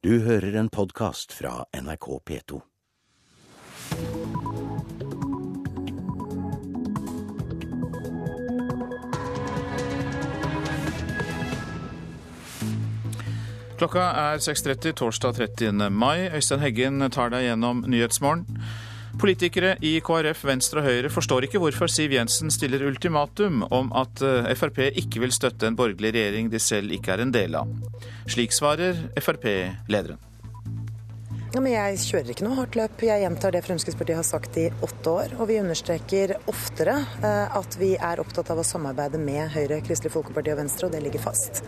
Du hører en podkast fra NRK P2. Klokka er 6.30 torsdag 30. mai. Øystein Heggen tar deg gjennom Nyhetsmorgen. Politikere i KrF, Venstre og Høyre forstår ikke hvorfor Siv Jensen stiller ultimatum om at eh, Frp ikke vil støtte en borgerlig regjering de selv ikke er en del av. Slik svarer Frp-lederen. Men jeg kjører ikke noe hardt løp. Jeg gjentar det Fremskrittspartiet har sagt i åtte år. Og vi understreker oftere eh, at vi er opptatt av å samarbeide med Høyre, Kristelig Folkeparti og Venstre, og det ligger fast.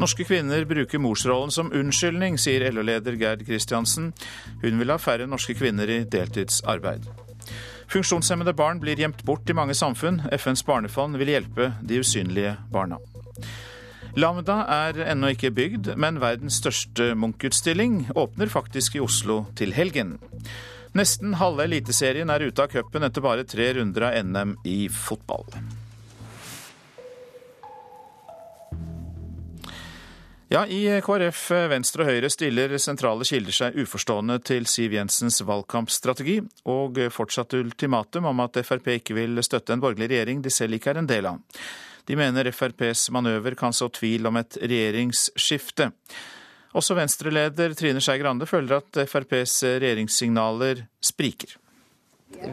Norske kvinner bruker morsrollen som unnskyldning, sier LO-leder Gerd Kristiansen. Hun vil ha færre norske kvinner i deltidsarbeid. Funksjonshemmede barn blir gjemt bort i mange samfunn. FNs barnefond vil hjelpe de usynlige barna. Lambda er ennå ikke bygd, men verdens største Munch-utstilling åpner faktisk i Oslo til helgen. Nesten halve Eliteserien er ute av cupen etter bare tre runder av NM i fotball. Ja, I KrF, Venstre og Høyre stiller sentrale kilder seg uforstående til Siv Jensens valgkampstrategi, og fortsatt ultimatum om at Frp ikke vil støtte en borgerlig regjering de selv ikke er en del av. De mener FrPs manøver kan så tvil om et regjeringsskifte. Også Venstre-leder Trine Skei Grande føler at FrPs regjeringssignaler spriker.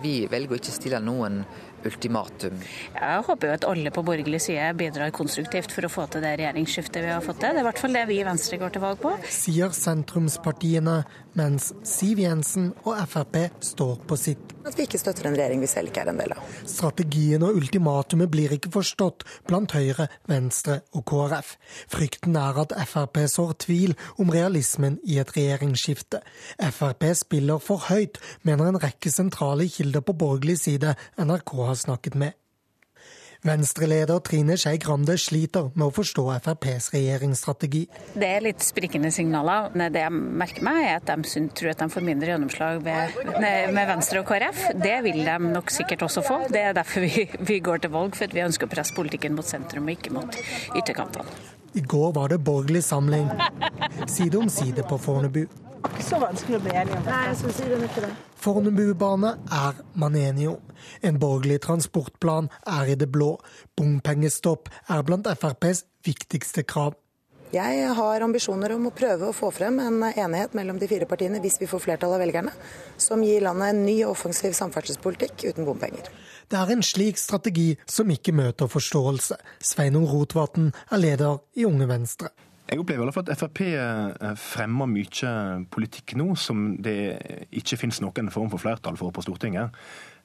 Vi velger å ikke stille noen ultimatum. Jeg håper jo at alle på borgerlig side bidrar konstruktivt for å få til det regjeringsskiftet vi har fått til. Det er i hvert fall det vi i Venstre går til valg på. Sier sentrumspartiene, mens Siv Jensen og Frp står på sitt. At vi ikke støtter en regjering vi selv ikke er en del av. Strategien og ultimatumet blir ikke forstått blant Høyre, Venstre og KrF. Frykten er at Frp sår tvil om realismen i et regjeringsskifte. Frp spiller for høyt, mener en rekke sentrale kilder på borgerlig side NRK har snakket med. Venstreleder Trine Skei Grande sliter med å forstå FrPs regjeringsstrategi. Det er litt sprikende signaler. Det jeg merker meg, er at de tror at de får mindre gjennomslag med Venstre og KrF. Det vil de nok sikkert også få. Det er derfor vi, vi går til valg, for vi ønsker å presse politikken mot sentrum og ikke mot ytterkantene. I går var det borgerlig samling, side om side på Fornebu. Ikke så vanskelig å bli enig om dette. Nei, jeg syns ikke det. Fornebubane er man enige om. En borgerlig transportplan er i det blå. Bompengestopp er blant FrPs viktigste krav. Jeg har ambisjoner om å prøve å få frem en enighet mellom de fire partiene, hvis vi får flertall av velgerne, som gir landet en ny offensiv samferdselspolitikk uten bompenger. Det er en slik strategi som ikke møter forståelse. Sveinung Rotevatn er leder i Unge Venstre. Jeg opplever i hvert fall at Frp eh, fremmer mye politikk nå som det ikke finnes noen form for flertall for på Stortinget.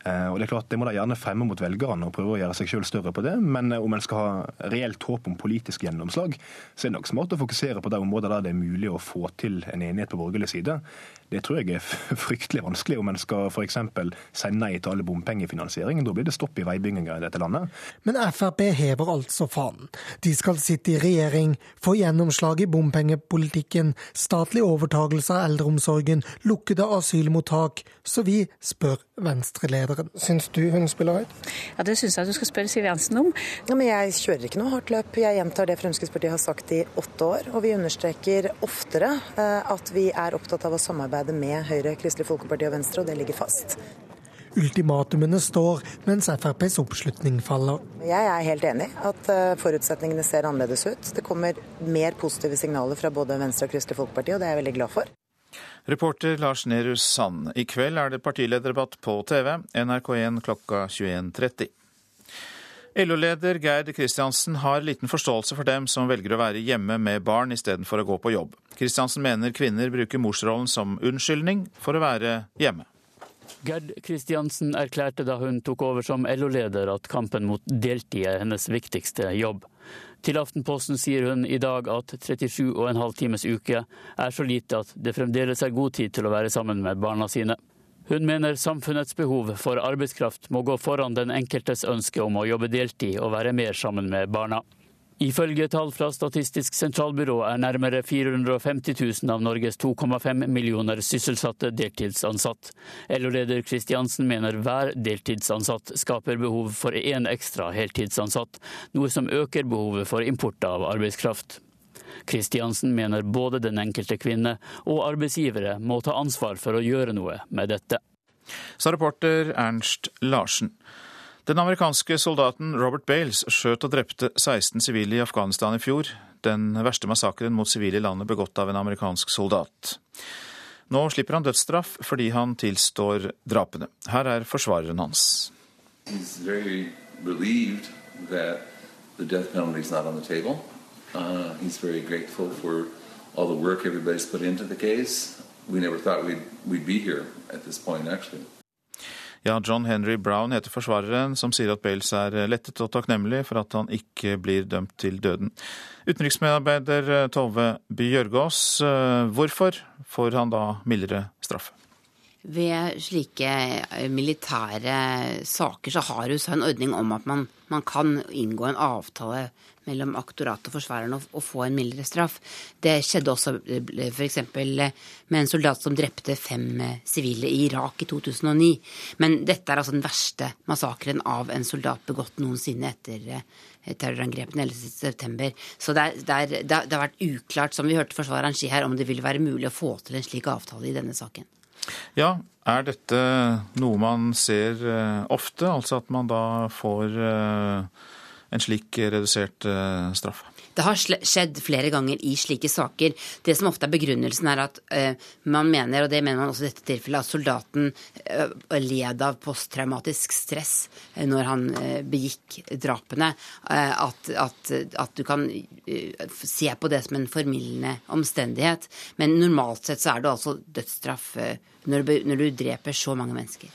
Eh, og Det er klart, det må de gjerne fremme mot velgerne og prøve å gjøre seg selv større på det. Men eh, om en skal ha reelt håp om politisk gjennomslag, så er det nok smart å fokusere på de områder der det er mulig å få til en enighet på borgerlig side. Det tror jeg er fryktelig vanskelig om en skal f.eks. si nei til alle bompengefinansiering. Da blir det stopp i veibygginga i dette landet. Men Frp hever altså fanen. De skal sitte i regjering, få gjennomslag i bompengepolitikken, statlig overtagelse av eldreomsorgen, lukkede asylmottak. Så vi spør Venstre-lederen. Syns du hun spiller høyt? Ja, Det syns jeg du skal spørre Siv Jensen om. Ja, men jeg kjører ikke noe hardt løp. Jeg gjentar det Fremskrittspartiet har sagt i åtte år. Og vi understreker oftere eh, at vi er opptatt av å samarbeide samarbeide med Høyre, Kristelig Folkeparti og Venstre, og det ligger fast. Ultimatumene står, mens FrPs oppslutning faller. Jeg er helt enig at eh, forutsetningene ser annerledes ut. Det kommer mer positive signaler fra både Venstre og Kristelig Folkeparti, og det er jeg veldig glad for. Reporter Lars Nehru Sand. I kveld er det partilederdebatt på TV, NRK1 klokka 21.30. LO-leder Gerd Kristiansen har liten forståelse for dem som velger å være hjemme med barn istedenfor å gå på jobb. Kristiansen mener kvinner bruker morsrollen som unnskyldning for å være hjemme. Gerd Kristiansen erklærte da hun tok over som LO-leder at kampen mot deltid er hennes viktigste jobb. Til Aftenposten sier hun i dag at 37,5 times uke er så lite at det fremdeles er god tid til å være sammen med barna sine. Hun mener samfunnets behov for arbeidskraft må gå foran den enkeltes ønske om å jobbe deltid og være mer sammen med barna. Ifølge tall fra Statistisk sentralbyrå er nærmere 450 000 av Norges 2,5 millioner sysselsatte deltidsansatt. LO-leder Kristiansen mener hver deltidsansatt skaper behov for én ekstra heltidsansatt, noe som øker behovet for import av arbeidskraft. Kristiansen mener både den enkelte kvinne og arbeidsgivere må ta ansvar for å gjøre noe med dette. Sa reporter Ernst Larsen. Den amerikanske soldaten Robert Bales skjøt og drepte 16 sivile i Afghanistan i fjor. Den verste massakren mot sivile i landet begått av en amerikansk soldat. Nå slipper han dødsstraff fordi han tilstår drapene. Her er forsvareren hans. He's very relieved that the death penalty is not on the table. Uh, he's very grateful for all the work everybody's put into the case. We never thought we'd, we'd be here at this point, actually. Ja, John Henry Brown heter forsvareren, som sier at Bales er lettet og takknemlig for at han ikke blir dømt til døden. Utenriksmedarbeider Tove Bjørgaas, eh, hvorfor får han da mildere straff? Ved slike eh, militære saker så har USA en ordning om at man, man kan inngå en avtale mellom aktoratet og forsvareren og, få en mildere straff. Det skjedde også eh, f.eks. med en soldat som drepte fem eh, sivile i Irak i 2009. Men dette er altså den verste massakren av en soldat begått noensinne etter terrorangrepene 11.9. Så det, er, det, er, det, har vært uklart, som vi hørte forsvareren si her, om det ville være mulig å få til en slik avtale i denne saken. Ja, er dette noe man ser eh, ofte, altså at man da får eh, en slik redusert eh, straff? Det har skjedd flere ganger i slike saker. Det som ofte er begrunnelsen, er at uh, man mener, og det mener man også i dette tilfellet, at soldaten led av posttraumatisk stress når han begikk drapene. At, at, at, du kan se på det som en formildende omstendighet. Men normalt sett så er det altså dødsstraff når når du dreper så mange mennesker.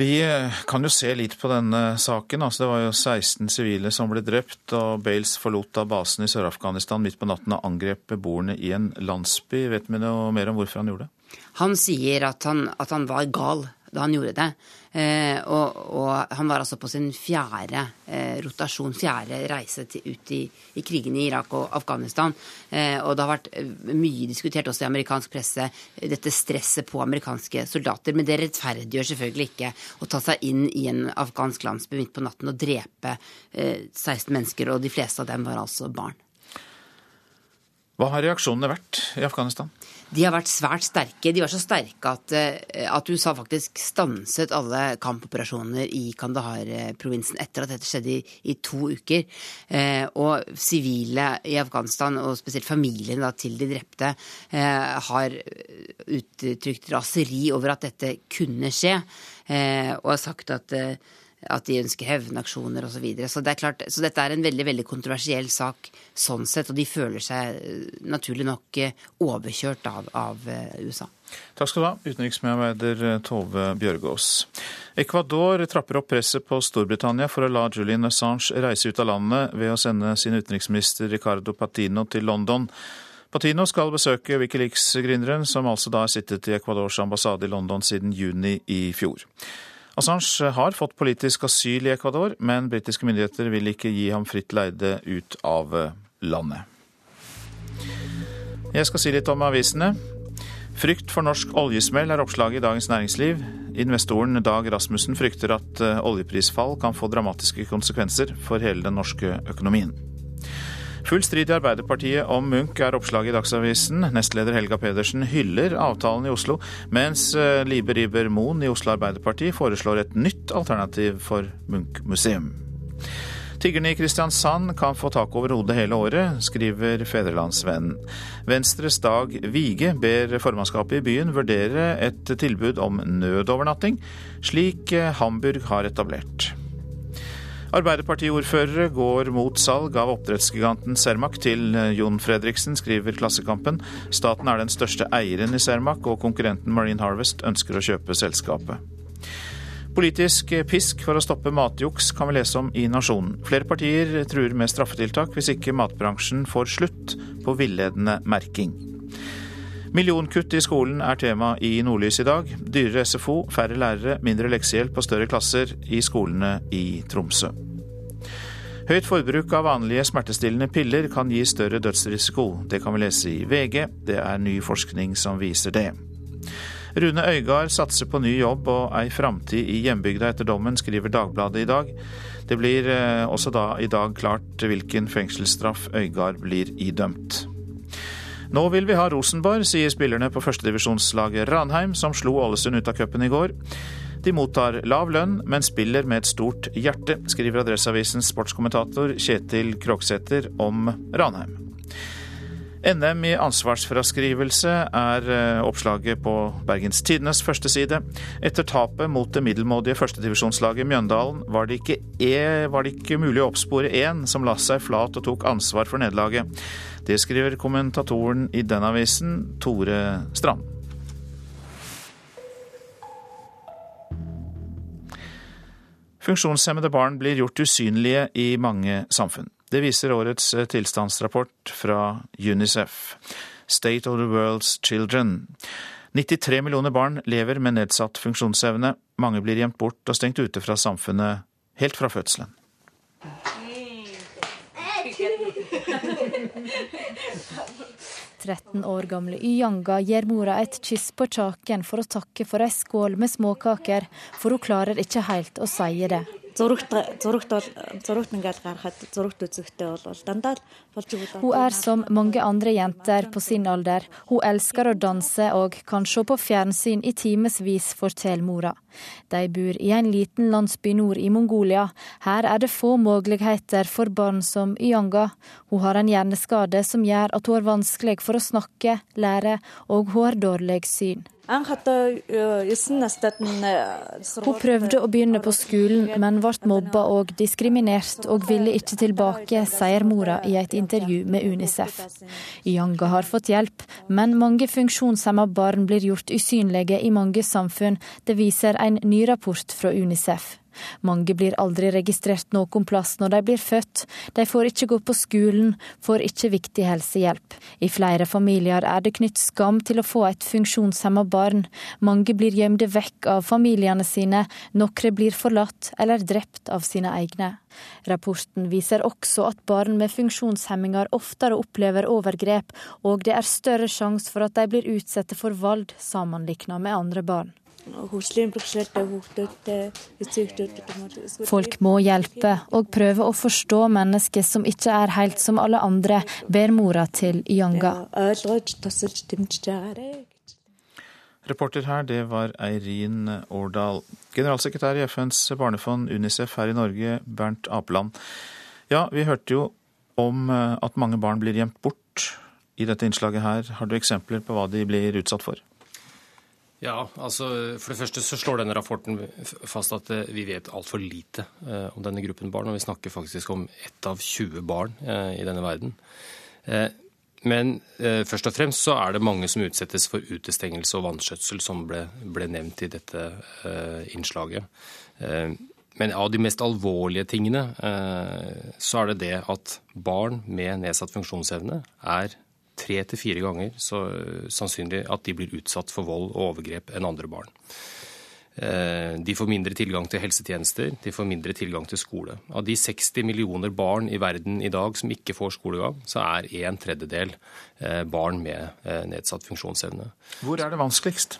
Vi eh, kan jo se litt på denne saken. Altså, det var jo 16 sivile som ble drept, og Bales forlot da basen i Sør-Afghanistan midt på natten og angrep beboerne i en landsby. Vet vi noe mer om hvorfor han gjorde det? Han sier at han, at han var gal da han gjorde det. Eh, og, og, han var altså på sin fjerde eh, rotasjon, fjerde reise til, ut i, i krigen i Irak og Afghanistan. Eh, og det har vært eh, mye diskutert også i amerikansk presse, dette stresset på amerikanske soldater. Men det rettferdiggjør selvfølgelig ikke å ta seg inn i en afghansk landsby midt på natten og drepe 16 eh, mennesker, og de fleste av dem var altså barn. Hva har reaksjonene vært i Afghanistan? De har vært svært sterke. De var så sterke at, eh, at USA faktisk stanset alle kampoperasjoner i Kandahar-provinsen etter at dette skjedde i, i to uker. Eh, og sivile i Afghanistan, og spesielt familiene da, til de drepte, eh, har uttrykt raseri over at dette kunne skje, eh, og har sagt at eh, at de ønsker hevnaksjoner osv. Så, videre. så det er klart, så dette er en veldig veldig kontroversiell sak sånn sett, og de føler seg eh, naturlig nok eh, overkjørt av, av eh, USA. Takk skal du ha, utenriksmedarbeider Tove Bjørgaas. Ecuador trapper opp presset på Storbritannia for å la Julian Assange reise ut av landet ved å sende sin utenriksminister Ricardo Patino til London. Patino skal besøke Wikileaks-gründeren, som altså da har sittet i Ecuadors ambassade i London siden juni i fjor. Assange har fått politisk asyl i Ecuador, men britiske myndigheter vil ikke gi ham fritt leide ut av landet. Jeg skal si litt om avisene. Frykt for norsk oljesmell er oppslaget i Dagens Næringsliv. Investoren Dag Rasmussen frykter at eh, oljeprisfall kan få dramatiske konsekvenser for hele den norske økonomien. Full strid i Arbeiderpartiet om Munch er oppslaget i Dagsavisen. Nestleder Helga Pedersen hyller avtalen i Oslo, mens eh, Libe Riber Moen i Oslo Arbeiderparti foreslår et nytt alternativ for Munch-museum. Tiggerne i Kristiansand kan få tak over hodet hele året, skriver Fedrelandsvennen. Venstres Dag Vige ber formannskapet i byen vurdere et tilbud om nødovernatting, slik Hamburg har etablert. Arbeiderpartiordførere går mot salg av oppdrettsgiganten Cermaq til eh, Jon Fredriksen, skriver Klassekampen. Staten er den største eieren i Cermaq, og konkurrenten Marine Harvest ønsker å kjøpe selskapet. Politisk pisk for å stoppe matjuks kan vi lese om i Nasjonen. Flere partier truer med straffetiltak hvis ikke matbransjen får slutt på villedende merking. Millionkutt i skolen er tema i Nordlys i dag. Dyrere SFO, færre lærere, mindre leksehjelp og større klasser i skolene i Tromsø. Høyt forbruk av vanlige smertestillende piller kan gi større dødsrisiko. Det kan vi lese i VG. Det er ny forskning som viser det. Rune Øygard satser på ny jobb og ei framtid i hjembygda etter dommen, skriver Dagbladet i dag. Det blir eh, også da i dag klart hvilken fengselsstraff Øygard blir idømt. Nå vil vi ha Rosenborg, sier spillerne på førstedivisjonslaget Ranheim, som slo Ålesund ut av cupen i går. De mottar lav lønn, men spiller med et stort hjerte, skriver Adresseavisens sportskommentator Kjetil Kroksæter om Ranheim. NM i ansvarsfraskrivelse er eh, oppslaget på Bergens Tidenes første side. Etter tapet mot det middelmådige førstedivisjonslaget Mjøndalen var det, ikke e, var det ikke mulig å oppspore én som la seg flat og tok ansvar for nederlaget. Det skriver kommentatoren i den avisen, Tore Strand. Funksjonshemmede barn blir gjort usynlige i mange samfunn. Det viser årets eh, tilstandsrapport fra Unicef, State of the World's Children. 93 millioner barn lever med nedsatt funksjonsevne. Mange blir gjemt bort og stengt ute fra samfunnet helt fra fødselen. 13 år gamle Yanga gir mora et kyss på kjaken for å takke for ei skål med småkaker, for hun klarer ikke helt å si det. Hun er som mange andre jenter på sin alder. Hun elsker å danse og kan se på fjernsyn i timevis, forteller mora. De bor i en liten landsby nord i Mongolia. Her er det få muligheter for barn som Yanga. Hun har en hjerneskade som gjør at hun har vanskelig for å snakke, lære, og hun har dårlig syn. Hun prøvde å begynne på skolen, men ble mobba og diskriminert, og ville ikke tilbake, sier mora i et intervju med Unicef. Yanga har fått hjelp, men mange funksjonshemma barn blir gjort usynlige i mange samfunn. Det viser en ny rapport fra Unicef. Mange blir aldri registrert noen plass når de blir født. De får ikke gå på skolen, får ikke viktig helsehjelp. I flere familier er det knytt skam til å få et funksjonshemma barn. Mange blir gjemte vekk av familiene sine, noen blir forlatt eller drept av sine egne. Rapporten viser også at barn med funksjonshemminger oftere opplever overgrep, og det er større sjanse for at de blir utsatt for vold sammenlignet med andre barn. Folk må hjelpe og prøve å forstå mennesker som ikke er helt som alle andre, ber mora til Yanga. Reporter her, det var Eirin Årdal. Generalsekretær i FNs barnefond UNICEF her i Norge, Bernt Apeland. Ja, vi hørte jo om eh, at mange barn blir gjemt bort i dette innslaget her. Har du eksempler på hva de blir utsatt for? Ja, altså For det første så slår denne rapporten fast at eh, vi vet altfor lite eh, om denne gruppen barn. Og vi snakker faktisk om ett av 20 barn eh, i denne verden. Men først og fremst så er det mange som utsettes for utestengelse og vanskjøtsel, som ble, ble nevnt i dette innslaget. Men av de mest alvorlige tingene så er det det at barn med nedsatt funksjonsevne er tre til fire ganger så sannsynlig at de blir utsatt for vold og overgrep enn andre barn. Eh, de får mindre tilgang til helsetjenester, de får mindre tilgang til skole. Av de 60 millioner barn i verden i dag som ikke får skolegang, så er en tredjedel eh, barn med eh, nedsatt funksjonsevne. Hvor er det vanskeligst?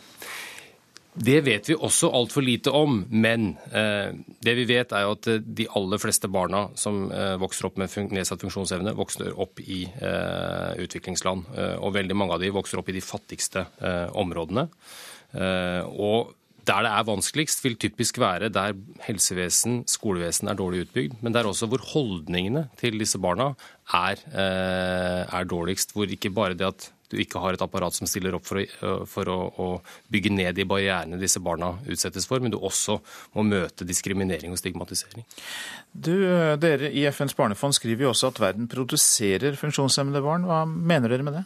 Det vet vi også altfor lite om, men eh, det vi vet er jo at eh, de aller fleste barna som eh, vokser opp med fun nedsatt funksjonsevne, vokser opp i eh, utviklingsland. Eh, og veldig mange av de vokser opp i de fattigste eh, områdene. og der det er vanskeligst, vil typisk være der helsevesen, skolevesen er dårlig utbygd, men der også hvor holdningene til disse barna er, er dårligst. Hvor ikke bare det at du ikke har et apparat som stiller opp for, å, for å, å, bygge ned de barrierene disse barna utsettes for, men du også må møte diskriminering og stigmatisering. Du, dere i FNs barnefond skriver jo også at verden produserer funksjonshemmede barn. Hva mener dere med det?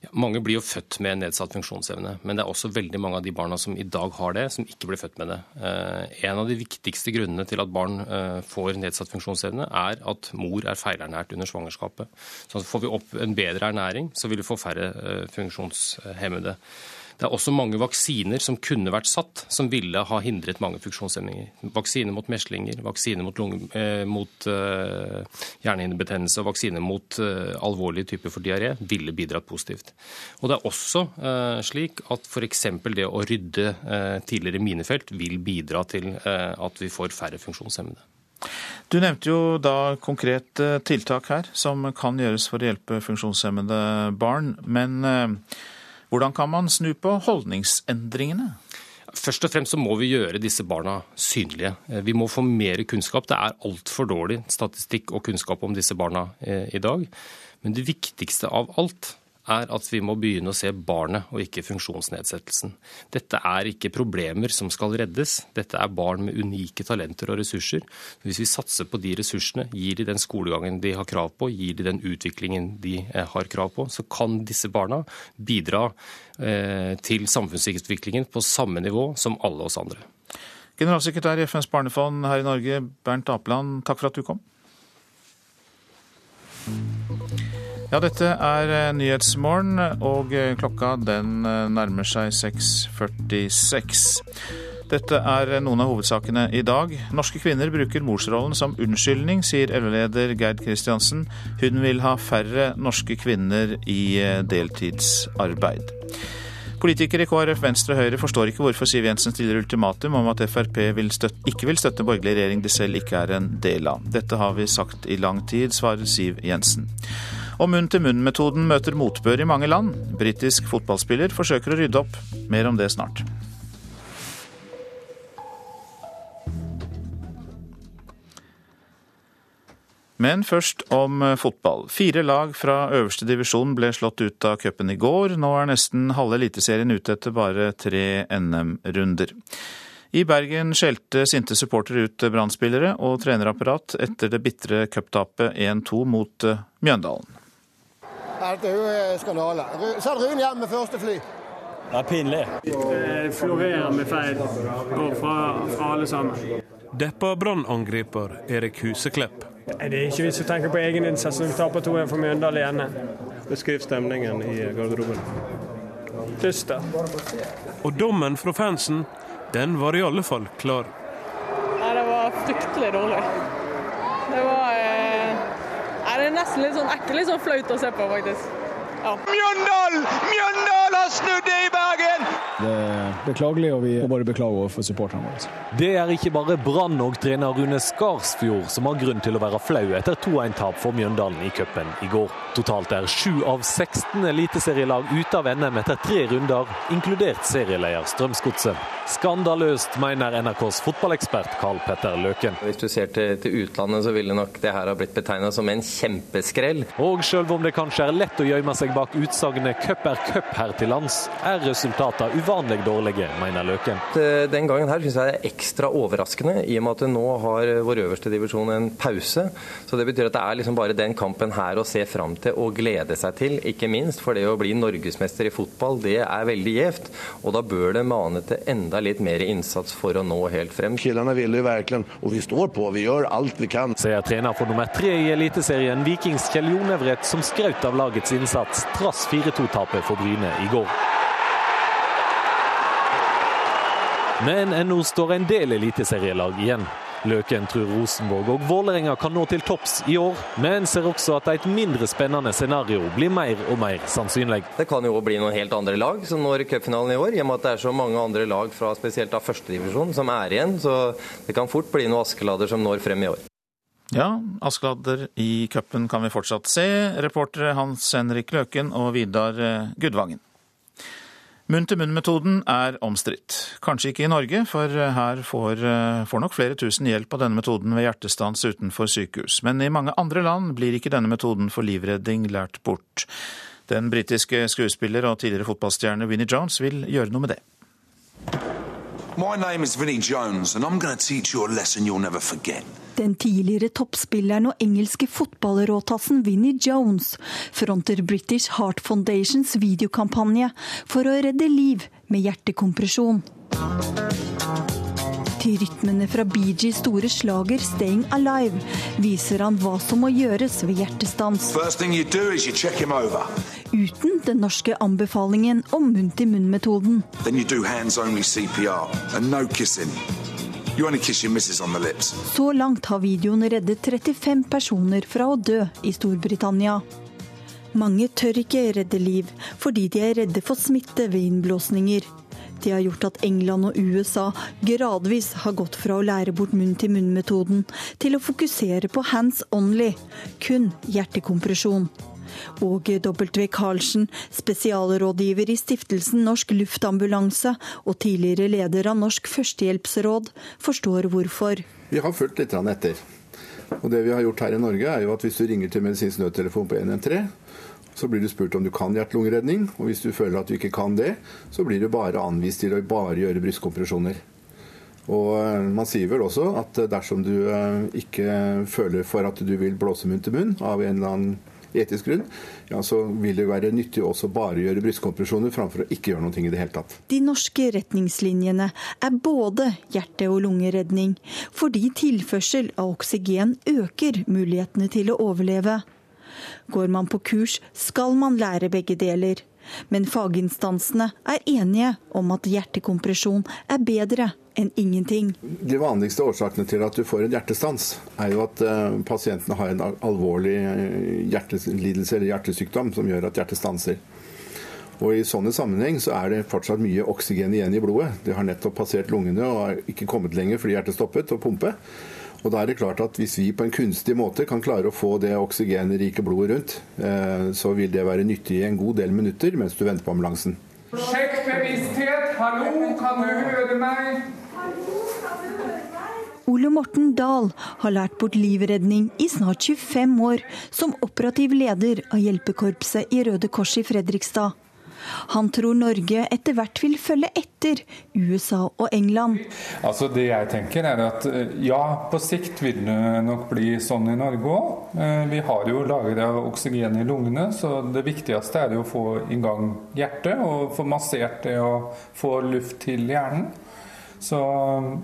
Ja, mange blir jo født med nedsatt funksjonsevne, men det er også veldig mange av de barna som i dag har det, som ikke blir født med det. Eh, en av de viktigste grunnene til at barn eh, får nedsatt funksjonsevne, er at mor er feilernært under svangerskapet. Så får vi opp en bedre ernæring, så vil vi få færre eh, funksjonshemmede. Det er også mange vaksiner som kunne vært satt, som ville ha hindret mange funksjonshemninger. Vaksine mot meslinger, vaksine mot, lunge, eh, mot eh, hjernehinnebetennelse og vaksine mot eh, alvorlige typer for diaré ville bidratt positivt. Og Det er også uh, slik at f.eks. det å rydde uh, tidligere minefelt vil bidra til at vi får færre funksjonshemmede. Du nevnte jo da konkret tiltak her som kan gjøres for å hjelpe funksjonshemmede barn. Men hvordan kan man snu på holdningsendringene? Først og fremst så må vi gjøre disse barna synlige. Vi må få mer kunnskap. Det er altfor dårlig statistikk og kunnskap om disse barna eh, i dag. Men det viktigste av alt er at vi må begynne å se barnet og ikke funksjonsnedsettelsen. Dette er ikke problemer som skal reddes, dette er barn med unike talenter og ressurser. Hvis vi satser på de ressursene, gir de den skolegangen de har krav på, gir de den utviklingen de eh, har krav på, så kan disse barna bidra eh, til samfunnsutviklingen på samme nivå som alle oss andre. Generalsekretær i FNs barnefond her i Norge, Bernt Apeland, takk for at du kom. Ja, dette er eh, Nyhetsmorgen, og eh, klokka den eh, nærmer seg 6.46. Dette er noen av hovedsakene i dag. Norske kvinner bruker morsrollen som unnskyldning, sier LO-leder Gerd Kristiansen. Hun vil ha færre norske kvinner i deltidsarbeid. Politikere i KrF, Venstre og Høyre forstår ikke hvorfor Siv Jensen stiller ultimatum om at Frp vil støtte, ikke vil støtte borgerlig regjering de selv ikke er en del av. Dette har vi sagt i lang tid, svarer Siv Jensen. Og munn-til-munn-metoden møter motbør i mange land. Britisk fotballspiller forsøker å rydde opp. Mer om det snart. Men først om fotball. Fire lag fra øverste divisjon ble slått ut av cupen i går. Nå er nesten halve Eliteserien ute etter bare tre NM-runder. I Bergen skjelte sinte supportere ut Brann-spillere og trenerapparat etter det bitre cuptapet 1-2 mot Mjøndalen. Dette er jo skandale. Send Rune hjem med første fly. Det er pinlig. Det florerer med feil fra, fra alle sammen. Deppa brannangriper Erik Huseklepp. Det er ikke vits å tenke på egeninnsats når vi taper 2-1 for Mjøndalen igjen. Beskriv stemningen i garderoben. Dyster. Og dommen fra fansen, den var i alle fall klar. Nei, det var fryktelig dårlig. Det var det er nesten litt sånn ekkelt, litt sånn flaut å se på, faktisk. Ja. Mjøndal! Mjøndal har snudd det i Bergen! Det er beklagelig, og vi må bare beklage overfor supporterne våre. Det er ikke bare Brann og trener Rune Skarsfjord som har grunn til å være flau etter 2-1-tap for Mjøndalen i cupen i går. Totalt er sju av 16 eliteserielag ute av NM etter tre runder, inkludert serieleder Strømsgodset. Skandaløst, mener NRKs fotballekspert Karl Petter Løken. Hvis du ser til, til utlandet, så ville nok det her ha blitt betegna som en kjempeskrell. Og selv om det kanskje er lett å gjemme seg bak utsagnet 'cup er cup' her til lands, er resultatene uvanlig dårlige, mener Løken. Den gangen her syns jeg det er ekstra overraskende, i og med at nå har vår øverste divisjon en pause. Så det betyr at det er liksom bare den kampen her å se fram til og glede seg til, ikke minst. For det å bli norgesmester i fotball, det er veldig gjevt. Og da bør det mane til enda litt mer innsats for å nå helt frem. Killene ville jo virkelig, og vi står på, vi gjør alt vi kan. Sier trener for nummer tre i Eliteserien, Vikings Kjell Jonevret, som skrøt av lagets innsats trass 4-2-tapet for Bryne i går. Men ennå står en del eliteserielag igjen. Løken tror Rosenborg og Vålerenga kan nå til topps i år, men ser også at et mindre spennende scenario blir mer og mer sannsynlig. Det kan jo bli noen helt andre lag som når cupfinalen i år, i og med at det er så mange andre lag fra spesielt av førstedivisjon som er igjen. Så det kan fort bli noen Askeladder som når frem i år. Ja, Askeladder i cupen kan vi fortsatt se. Reportere Hans Henrik Løken og Vidar Gudvangen. Munn-til-munn-metoden er omstridt. Kanskje ikke i Norge, for her får, får, nok flere tusen hjelp av denne metoden ved hjertestans utenfor sykehus. Men i mange andre land blir ikke denne metoden for livredding lært bort. Den britiske skuespiller og tidligere fotballstjerne Vinnie Jones vil gjøre noe med det. My name is Vinnie Jones, and I'm going to teach you a lesson you'll never forget. Den tidligere toppspilleren og engelske fotballråtassen Vinnie Jones fronter British Heart Foundations videokampanje for å redde liv med hjertekompresjon. Til rytmene fra Gees store slager 'Staying Alive' viser han hva som må gjøres ved hjertestans. uten den norske anbefalingen om munn-til-munn-metoden. No Så langt har videoen reddet 35 personer fra å dø i Storbritannia. Mange tør ikke redde liv, fordi de er redde for smitte ved innblåsninger. Det har gjort at England og USA gradvis har gått fra å lære bort munn-til-munn-metoden til å fokusere på hands only, kun hjertekompresjon. Og W. Karlsen, spesialrådgiver i stiftelsen Norsk Luftambulanse og tidligere leder av Norsk Førstehjelpsråd, forstår hvorfor. Vi har fulgt litt etter. Og det vi har gjort her i Norge, er jo at hvis du ringer til medisinsk nødtelefon på 113, så blir du spurt om du kan hjerte-lungeredning. Og hvis du føler at du ikke kan det, så blir du bare anvist til å bare gjøre brystkompresjoner. Og eh, man sier vel også at dersom du eh, ikke føler for at du vil blåse munn til munn av en eller annen etisk grunn, ja, så vil det være nyttig også bare gjøre brystkompresjoner framfor å ikke gjøre noe i det hele tatt. De norske retningslinjene er både hjerte- og lungeredning, fordi tilførsel av oksygen øker mulighetene til å overleve. Går man på kurs, skal man lære begge deler. Men faginstansene er enige om at hjertekompresjon er bedre enn ingenting. De vanligste årsakene til at du får en hjertestans, er jo at uh, pasientene har en alvorlig eh, hjertelidelse eller hjertesykdom som gjør at hjertet stanser. Og I sånne sammenheng så er det fortsatt mye oksygen igjen i blodet. Det har nettopp passert lungene og har ikke kommet lenger fordi hjertet stoppet å pumpe. Og da er det klart at Hvis vi på en kunstig måte kan klare å få det oksygenrike blodet rundt, eh, så vil det være nyttig i en god del minutter mens du venter på ambulansen. Sjekk bevissthet. Hallo, kan du høre meg? Ole Morten Dahl har lært bort livredning i snart 25 år som operativ leder av hjelpekorpset i Røde Kors i Fredrikstad. Han tror Norge etter hvert vil følge etter USA og England. Altså Det jeg tenker er at eh, ja, på sikt vil det nok bli sånn i Norge òg. Eh, vi har jo lagra oksygen i lungene, så det viktigste er jo å få i gang hjertet og få massert det og få luft til hjernen. Så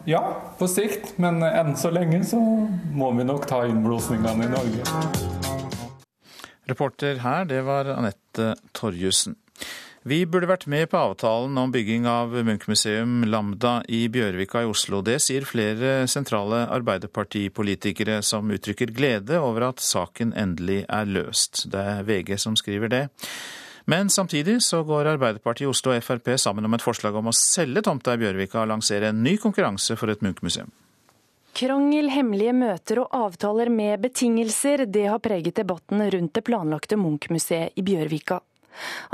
ja, på sikt, men enn så lenge så må vi nok ta innblåsningene i Norge. Reporter her, det var Anette Torjussen. Vi burde vært med på avtalen om bygging av Munch-museum Lambda i Bjørvika i Oslo. Det sier flere sentrale arbeiderpartipolitikere som uttrykker glede over at saken endelig er løst. Det er VG som skriver det. Men samtidig så går Arbeiderpartiet Oslo og Frp sammen om et forslag om å selge tomta i Bjørvika og lansere en ny konkurranse for et Munch-museum. Krangel, hemmelige møter og avtaler med betingelser, det har preget debatten rundt det planlagte Munch-museet i Bjørvika.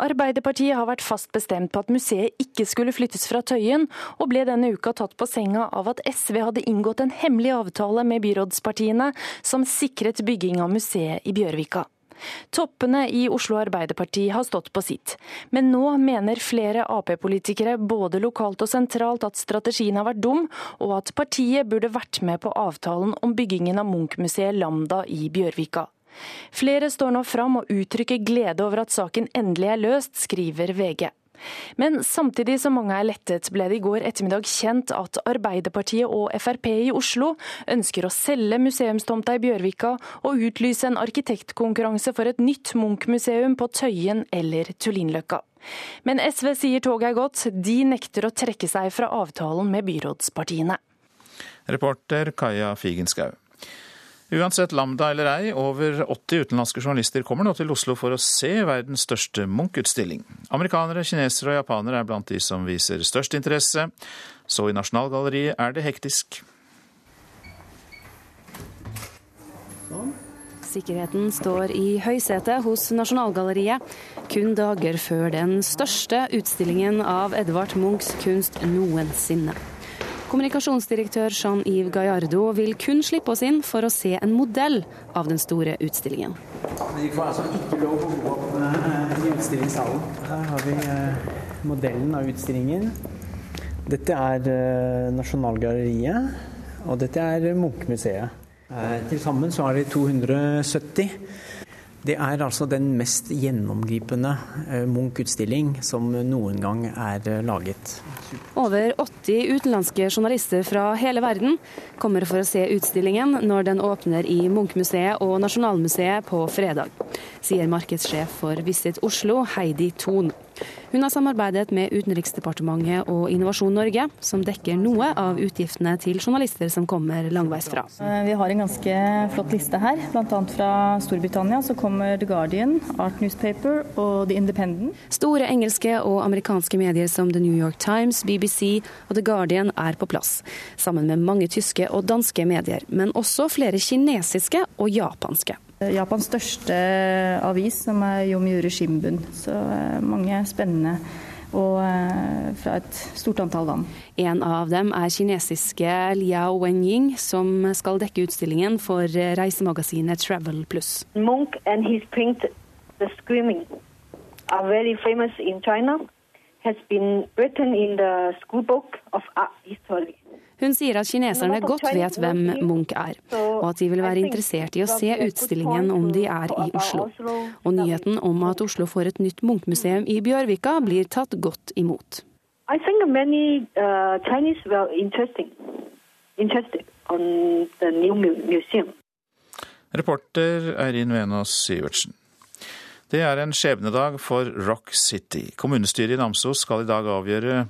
Arbeiderpartiet har vært fast bestemt på at museet ikke skulle flyttes fra Tøyen, og ble denne uka tatt på senga av at SV hadde inngått en hemmelig avtale med byrådspartiene som sikret bygging av museet i Bjørvika. Toppene i Oslo Arbeiderparti har stått på sitt, men nå mener flere Ap-politikere både lokalt og sentralt at strategien har vært dum, og at partiet burde vært med på avtalen om byggingen av Munch-museet Lambda i Bjørvika. Flere står nå fram og uttrykker glede over at saken endelig er løst, skriver VG. Men samtidig som mange er lettet, ble det i går ettermiddag kjent at Arbeiderpartiet og Frp i Oslo ønsker å selge museumstomta i Bjørvika og utlyse en arkitektkonkurranse for et nytt Munch-museum på Tøyen eller Tullinløkka. Men SV sier toget er gått, de nekter å trekke seg fra avtalen med byrådspartiene. Reporter Kaja Figenschou. Uansett Lambda eller ei, over 80 utenlandske journalister kommer nå til Oslo for å se verdens største Munch-utstilling. Amerikanere, kinesere og japanere er blant de som viser størst interesse. Så i Nasjonalgalleriet er det hektisk. Sikkerheten står i høysetet hos Nasjonalgalleriet, kun dager før den største utstillingen av Edvard Munchs kunst noensinne. Kommunikasjonsdirektør Jean-Yves Gallardo vil kun slippe oss inn for å se en modell av den store utstillingen. Vi får altså ikke lov å gå opp eh, i utstillingssalen. Her har vi eh, modellen av utstillingen. Dette er eh, Nasjonalgalleriet, og dette er Munchmuseet. Til sammen så er de 270. Det er altså den mest gjennomgripende eh, Munch-utstilling som noen gang er eh, laget. Over 80 utenlandske journalister fra hele verden kommer for å se utstillingen når den åpner i Munch-museet og Nasjonalmuseet på fredag, sier markedssjef for Visit Oslo, Heidi Thon. Hun har samarbeidet med Utenriksdepartementet og Innovasjon Norge, som dekker noe av utgiftene til journalister som kommer langveisfra. Vi har en ganske flott liste her. Bl.a. fra Storbritannia så kommer The Guardian, Art Newspaper og The Independent. Store engelske og amerikanske medier som The New York Times, BBC og The Guardian er på plass, sammen med mange tyske og danske medier, men også flere kinesiske og japanske. Japans største avis, som er Yomiuri Shimbun. Så eh, mange spennende og eh, fra et stort antall land. En av dem er kinesiske Liao Wenying, som skal dekke utstillingen for reisemagasinet Travel Plus. Monk and his print The Screaming are very famous in China. Has been written in the school book of art history. Hun sier at kineserne godt vet hvem Munch er, og at de vil være interessert i å se utstillingen om de er i Oslo. Og nyheten om at Oslo får et nytt Munch-museum i Bjørvika blir tatt godt imot. I think many uh, Chinese were interesting, interested on the new museum. Reporter Eirin Venås Sivertsen. Det er en skjebnedag for Rock City. Kommunestyret i Namsos skal i dag avgjøre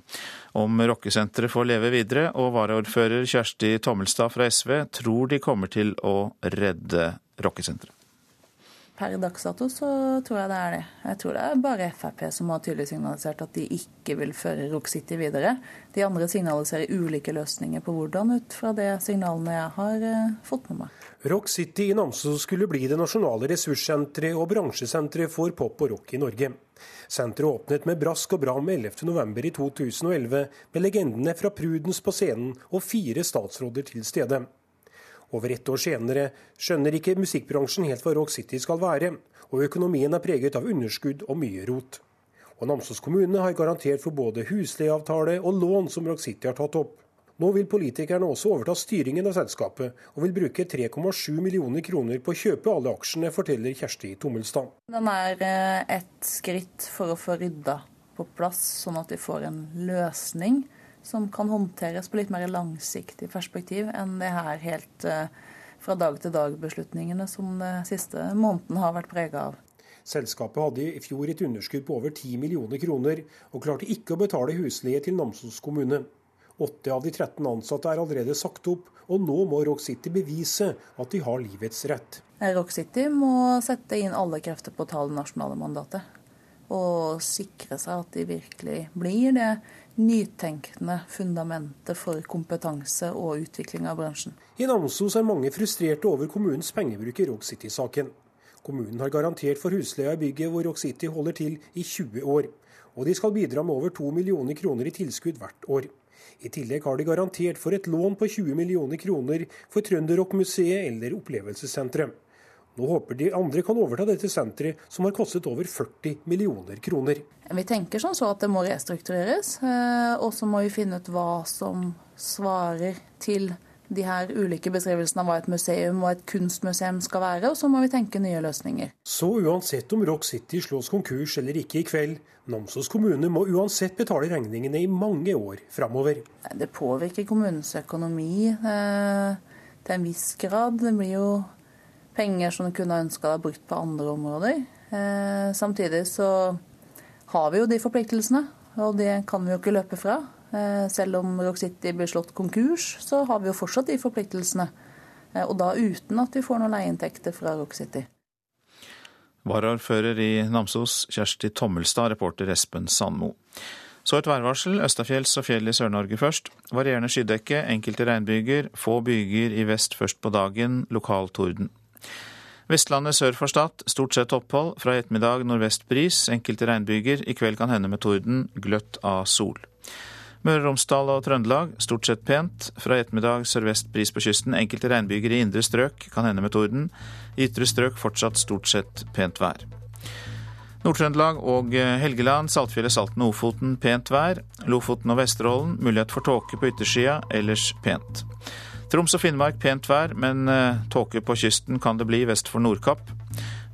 om rockesenteret får leve videre, og varaordfører Kjersti Tommelstad fra SV tror de kommer til å redde rockesenteret. Per dags dato så tror jeg det er det. Jeg tror det er bare Frp som har tydelig signalisert at de ikke vil føre Rock City videre. De andre signaliserer ulike løsninger på hvordan, ut fra det signalene jeg har eh, fått med meg. Rock City i Namsos skulle bli det nasjonale ressurssenteret og bransjesenteret for pop og rock i Norge. Senteret åpnet med brask og bram 11.11. i 2011, med legendene fra Prudens på scenen og fire statsråder til stede. Over ett år senere skjønner ikke musikkbransjen helt hva Rock City skal være, og økonomien er preget av underskudd og mye rot. Og Namsos kommune har garantert for både husleieavtale og lån som Rock City har tatt opp. Nå vil politikerne også overta styringen av selskapet, og vil bruke 3,7 millioner kroner på å kjøpe alle aksjene, forteller Kjersti Tommelstad. Den er eh, et skritt for å få rydda på plass, sånn at vi får en løsning som kan håndteres på litt mer langsiktig perspektiv enn det her helt eh, fra dag til dag-beslutningene som de siste månedene har vært prega av. Selskapet hadde i fjor et underskudd på over 10 millioner kroner, og klarte ikke å betale husleie til Namsos kommune. Åtte av de 13 ansatte er allerede sagt opp, og nå må Rock City bevise at de har livets rett. Rock City må sette inn alle krefter på å ta det nasjonale mandatet. Og sikre seg at de virkelig blir det nytenkende fundamentet for kompetanse og utvikling av bransjen. I Namsos er mange frustrerte over kommunens pengebruk i Rock City-saken. Kommunen har garantert for husleia i bygget hvor Rock City holder til i 20 år. Og de skal bidra med over 2 millioner kroner i tilskudd hvert år. I tillegg har de garantert for et lån på 20 millioner kroner for Trønderrockmuseet eller opplevelsessenteret. Nå håper de andre kan overta dette senteret, som har kostet over 40 millioner kroner. Vi tenker sånn så at det må restruktureres, eh, og så må vi finne ut hva som svarer til de her ulike beskrivelsene av hva et museum og et kunstmuseum skal være, og så må vi tenke nye løsninger. Så uansett om Rock City slås konkurs eller ikke i kveld, Namsos kommune må uansett betale regningene i mange år framover. Det påvirker kommunens økonomi eh, til en viss grad. Det blir jo penger som du kunne ønska deg brukt på andre områder. Eh, samtidig så har vi jo de forpliktelsene, og det kan vi jo ikke løpe fra. Eh, selv om Rock City blir slått konkurs, så har vi jo fortsatt de forpliktelsene. Eh, og da uten at vi får noen leieinntekter fra Rock City. Varaordfører i Namsos, Kjersti Tommelstad, reporter Espen Sandmo. Så et værvarsel. Østafjells og fjell i Sør-Norge først. Varierende skydekke, enkelte regnbyger. Få byger i vest først på dagen. Lokal torden. Vestlandet sør for Stad stort sett opphold. Fra i ettermiddag nordvest bris. Enkelte regnbyger. I kveld kan hende med torden. Gløtt av sol. Møre og Romsdal og Trøndelag stort sett pent. Fra i ettermiddag sørvest bris på kysten. Enkelte regnbyger i indre strøk, kan hende med torden. I ytre strøk fortsatt stort sett pent vær. Nord-Trøndelag og Helgeland, Saltfjellet, Salten og Ofoten pent vær. Lofoten og Vesterålen mulighet for tåke på yttersida, ellers pent. Troms og Finnmark pent vær, men tåke på kysten kan det bli vest for Nordkapp.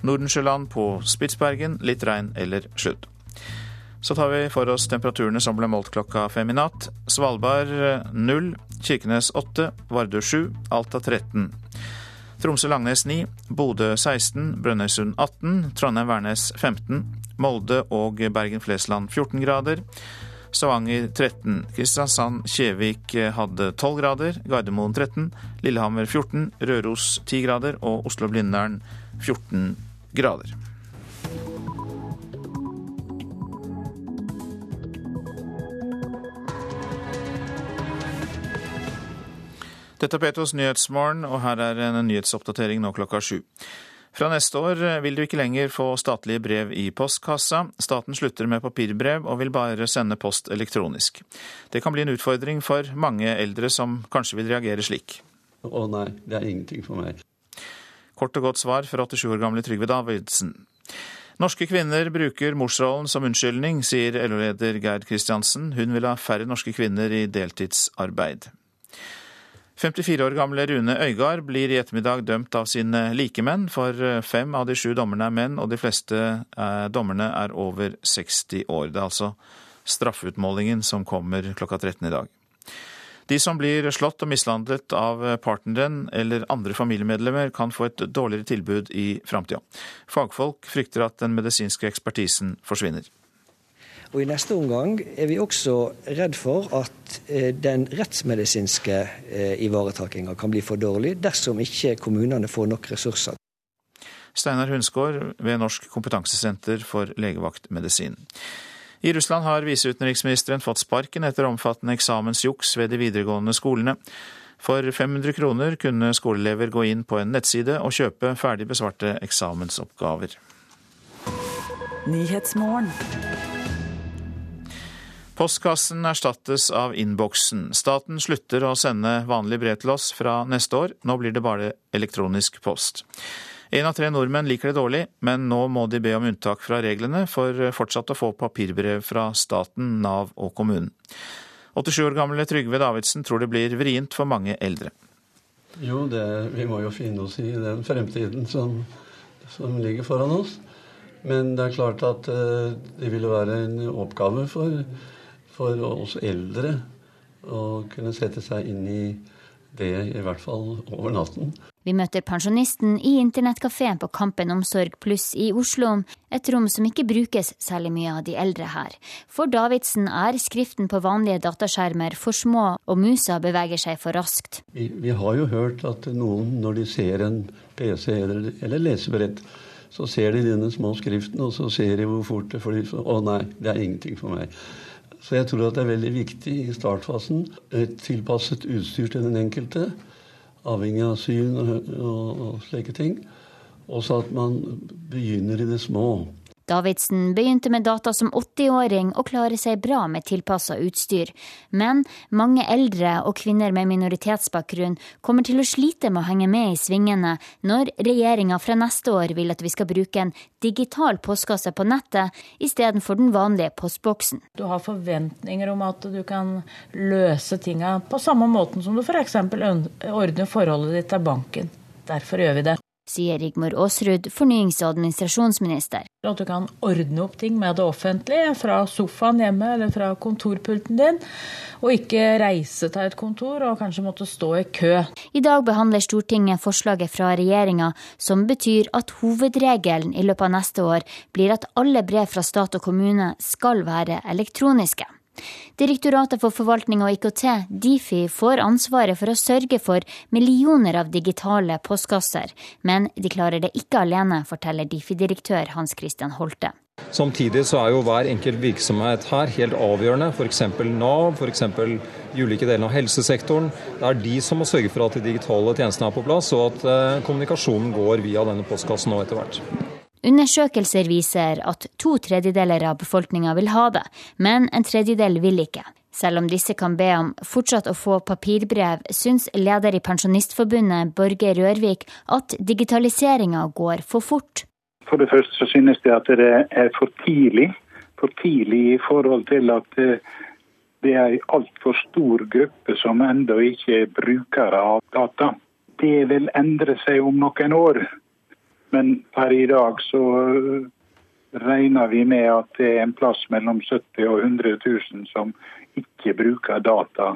Nordensjøland på Spitsbergen litt regn eller sludd. Så tar vi for oss temperaturene som ble målt klokka fem i natt. Svalbard 0, Kirkenes 8, Vardø 7, Alta 13. Tromsø-Langnes 9, Bodø 16, Brønnøysund 18, Trondheim-Værnes 15, Molde og Bergen-Flesland 14 grader. Stavanger 13, Kristiansand-Kjevik hadde 12 grader, Gardermoen 13, Lillehammer 14, Røros 10 grader. Og Oslo-Blindern 14 grader. Dette er Petos Nyhetsmorgen, og her er en nyhetsoppdatering nå klokka sju. Fra neste år vil du ikke lenger få statlige brev i postkassa. Staten slutter med papirbrev og vil bare sende post elektronisk. Det kan bli en utfordring for mange eldre som kanskje vil reagere slik. Å nei, det er ingenting for meg. Kort og godt svar fra 87 år gamle Trygve Davidsen. Norske kvinner bruker morsrollen som unnskyldning, sier LO-leder Gerd Kristiansen. Hun vil ha færre norske kvinner i deltidsarbeid. 54 år gamle Rune Øygard blir i ettermiddag dømt av sine likemenn, for fem av de sju dommerne er menn, og de fleste eh, dommerne er over 60 år. Det er altså straffeutmålingen som kommer klokka 13 i dag. De som blir slått og mishandlet av partneren eller andre familiemedlemmer, kan få et dårligere tilbud i framtida. Fagfolk frykter at den medisinske ekspertisen forsvinner. Og I neste omgang er vi også redd for at eh, den rettsmedisinske eh, ivaretakinga kan bli for dårlig dersom ikke kommunene får nok ressurser. Steinar Hunsgaard ved Norsk kompetansesenter for legevaktmedisin. I Russland har viseutenriksministeren fått sparken etter omfattende eksamensjuks ved de videregående skolene. For 500 kroner kunne skoleelever gå inn på en nettside og kjøpe ferdig besvarte eksamensoppgaver. Postkassen erstattes av innboksen. Staten slutter å sende vanlige brev til oss fra neste år. Nå blir det bare elektronisk post. Én av tre nordmenn liker det dårlig, men nå må de be om unntak fra reglene for fortsatt å få papirbrev fra staten, Nav og kommunen. 87 år gamle Trygve Davidsen tror det blir vrient for mange eldre. Jo, det, vi må jo finne oss i den fremtiden som, som ligger foran oss. Men det er klart at uh, det ville være en oppgave for, for oss eldre å kunne sette seg inn i det, i hvert fall over natten. Vi møter pensjonisten i internettkafeen på Kampen Omsorg Pluss i Oslo, et rom som ikke brukes særlig mye av de eldre her. For Davidsen er skriften på vanlige dataskjermer for små, og musa beveger seg for raskt. Vi, vi har jo hørt at noen, når de ser en PC eller, eller lesebrett, så ser de denne små skriften, og så ser de hvor fort det flyr. Å nei, det er ingenting for meg. Så jeg tror at det er veldig viktig i startfasen. Et tilpasset utstyr til den enkelte avhengig av syn og, og, og slike ting. Også at man begynner i det små. Davidsen begynte med data som 80-åring og klarer seg bra med tilpassa utstyr. Men mange eldre og kvinner med minoritetsbakgrunn kommer til å slite med å henge med i svingene når regjeringa fra neste år vil at vi skal bruke en digital postkasse på nettet istedenfor den vanlige postboksen. Du har forventninger om at du kan løse tinga på samme måten som du f.eks. ordner forholdet ditt til banken. Derfor gjør vi det sier Rigmor Aasrud, fornyings- og administrasjonsminister. At du kan ordne opp ting med det offentlige, fra sofaen hjemme eller fra kontorpulten din, og ikke reise til et kontor og kanskje måtte stå i kø. I dag behandler Stortinget forslaget fra regjeringa som betyr at hovedregelen i løpet av neste år blir at alle brev fra stat og kommune skal være elektroniske. Direktoratet for forvaltning og IKT, Difi, får ansvaret for å sørge for millioner av digitale postkasser, men de klarer det ikke alene, forteller Difi-direktør Hans Christian Holte. Samtidig så er jo hver enkelt virksomhet her helt avgjørende. F.eks. Nav, f.eks. de ulike delene av helsesektoren. Det er de som må sørge for at de digitale tjenestene er på plass, og at eh, kommunikasjonen går via denne postkassen nå etter hvert. Undersøkelser viser at to tredjedeler av befolkninga vil ha det, men en tredjedel vil ikke. Selv om disse kan be om fortsatt å få papirbrev, syns leder i Pensjonistforbundet, Borge Rørvik, at digitaliseringa går for fort. For det første så synes de at det er for tidlig. For tidlig i forhold til at det er en altfor stor gruppe som ennå ikke er brukere av data. Det vil endre seg om noen år. Men per i dag så regner vi med at det er en plass mellom 70 og 100 000 som ikke bruker data,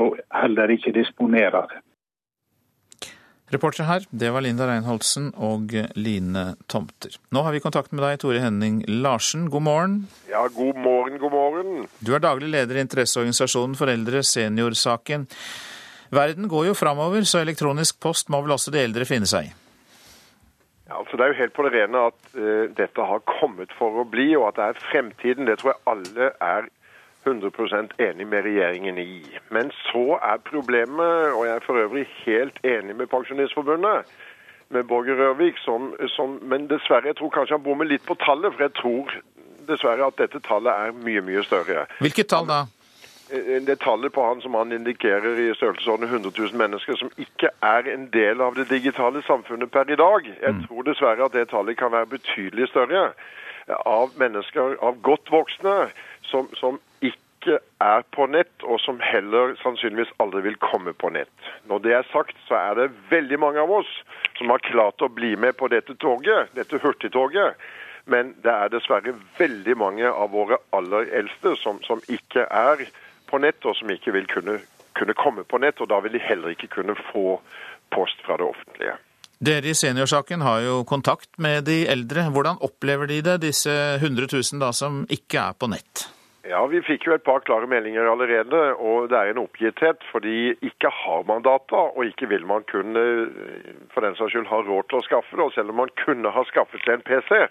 og heller ikke disponerer det. Reportere her, det var Linda Reinholdsen og Line Tomter. Nå har vi kontakt med deg, Tore Henning Larsen. God morgen. Ja, god morgen, god morgen. Du er daglig leder i interesseorganisasjonen for eldre, Seniorsaken. Verden går jo framover, så elektronisk post må vel også de eldre finne seg i? Ja, altså Det er jo helt på det rene at uh, dette har kommet for å bli, og at det er fremtiden. Det tror jeg alle er 100% enig med regjeringen i. Men så er problemet, og jeg er for øvrig helt enig med Pensjonistforbundet, med Borger Rørvik, som, som, men dessverre, jeg tror kanskje han bommer litt på tallet. For jeg tror dessverre at dette tallet er mye, mye større. Hvilket tall da? Eh, det tallet på han som han indikerer i størrelsesorden 100 000 mennesker som ikke er en del av det digitale samfunnet per i dag. Jeg mm. tror dessverre at det tallet kan være betydelig større. Av mennesker, av godt voksne, som, som ikke er på nett, og som heller sannsynligvis aldri vil komme på nett. Når det er sagt, så er det veldig mange av oss som har klart å bli med på dette toget, dette hurtigtoget. Men det er dessverre veldig mange av våre aller eldste som, som ikke er på nett, og som ikke vil kunne, kunne komme på nett. Og da vil de heller ikke kunne få post fra det offentlige. Dere i Seniorsaken har jo kontakt med de eldre. Hvordan opplever de det, disse 100 000 da, som ikke er på nett? Ja, Vi fikk jo et par klare meldinger allerede, og det er en oppgitthet. Fordi ikke har man data, og ikke vil man kunne for den saks skyld ha råd til å skaffe det. Og selv om man kunne ha skaffet seg en PC,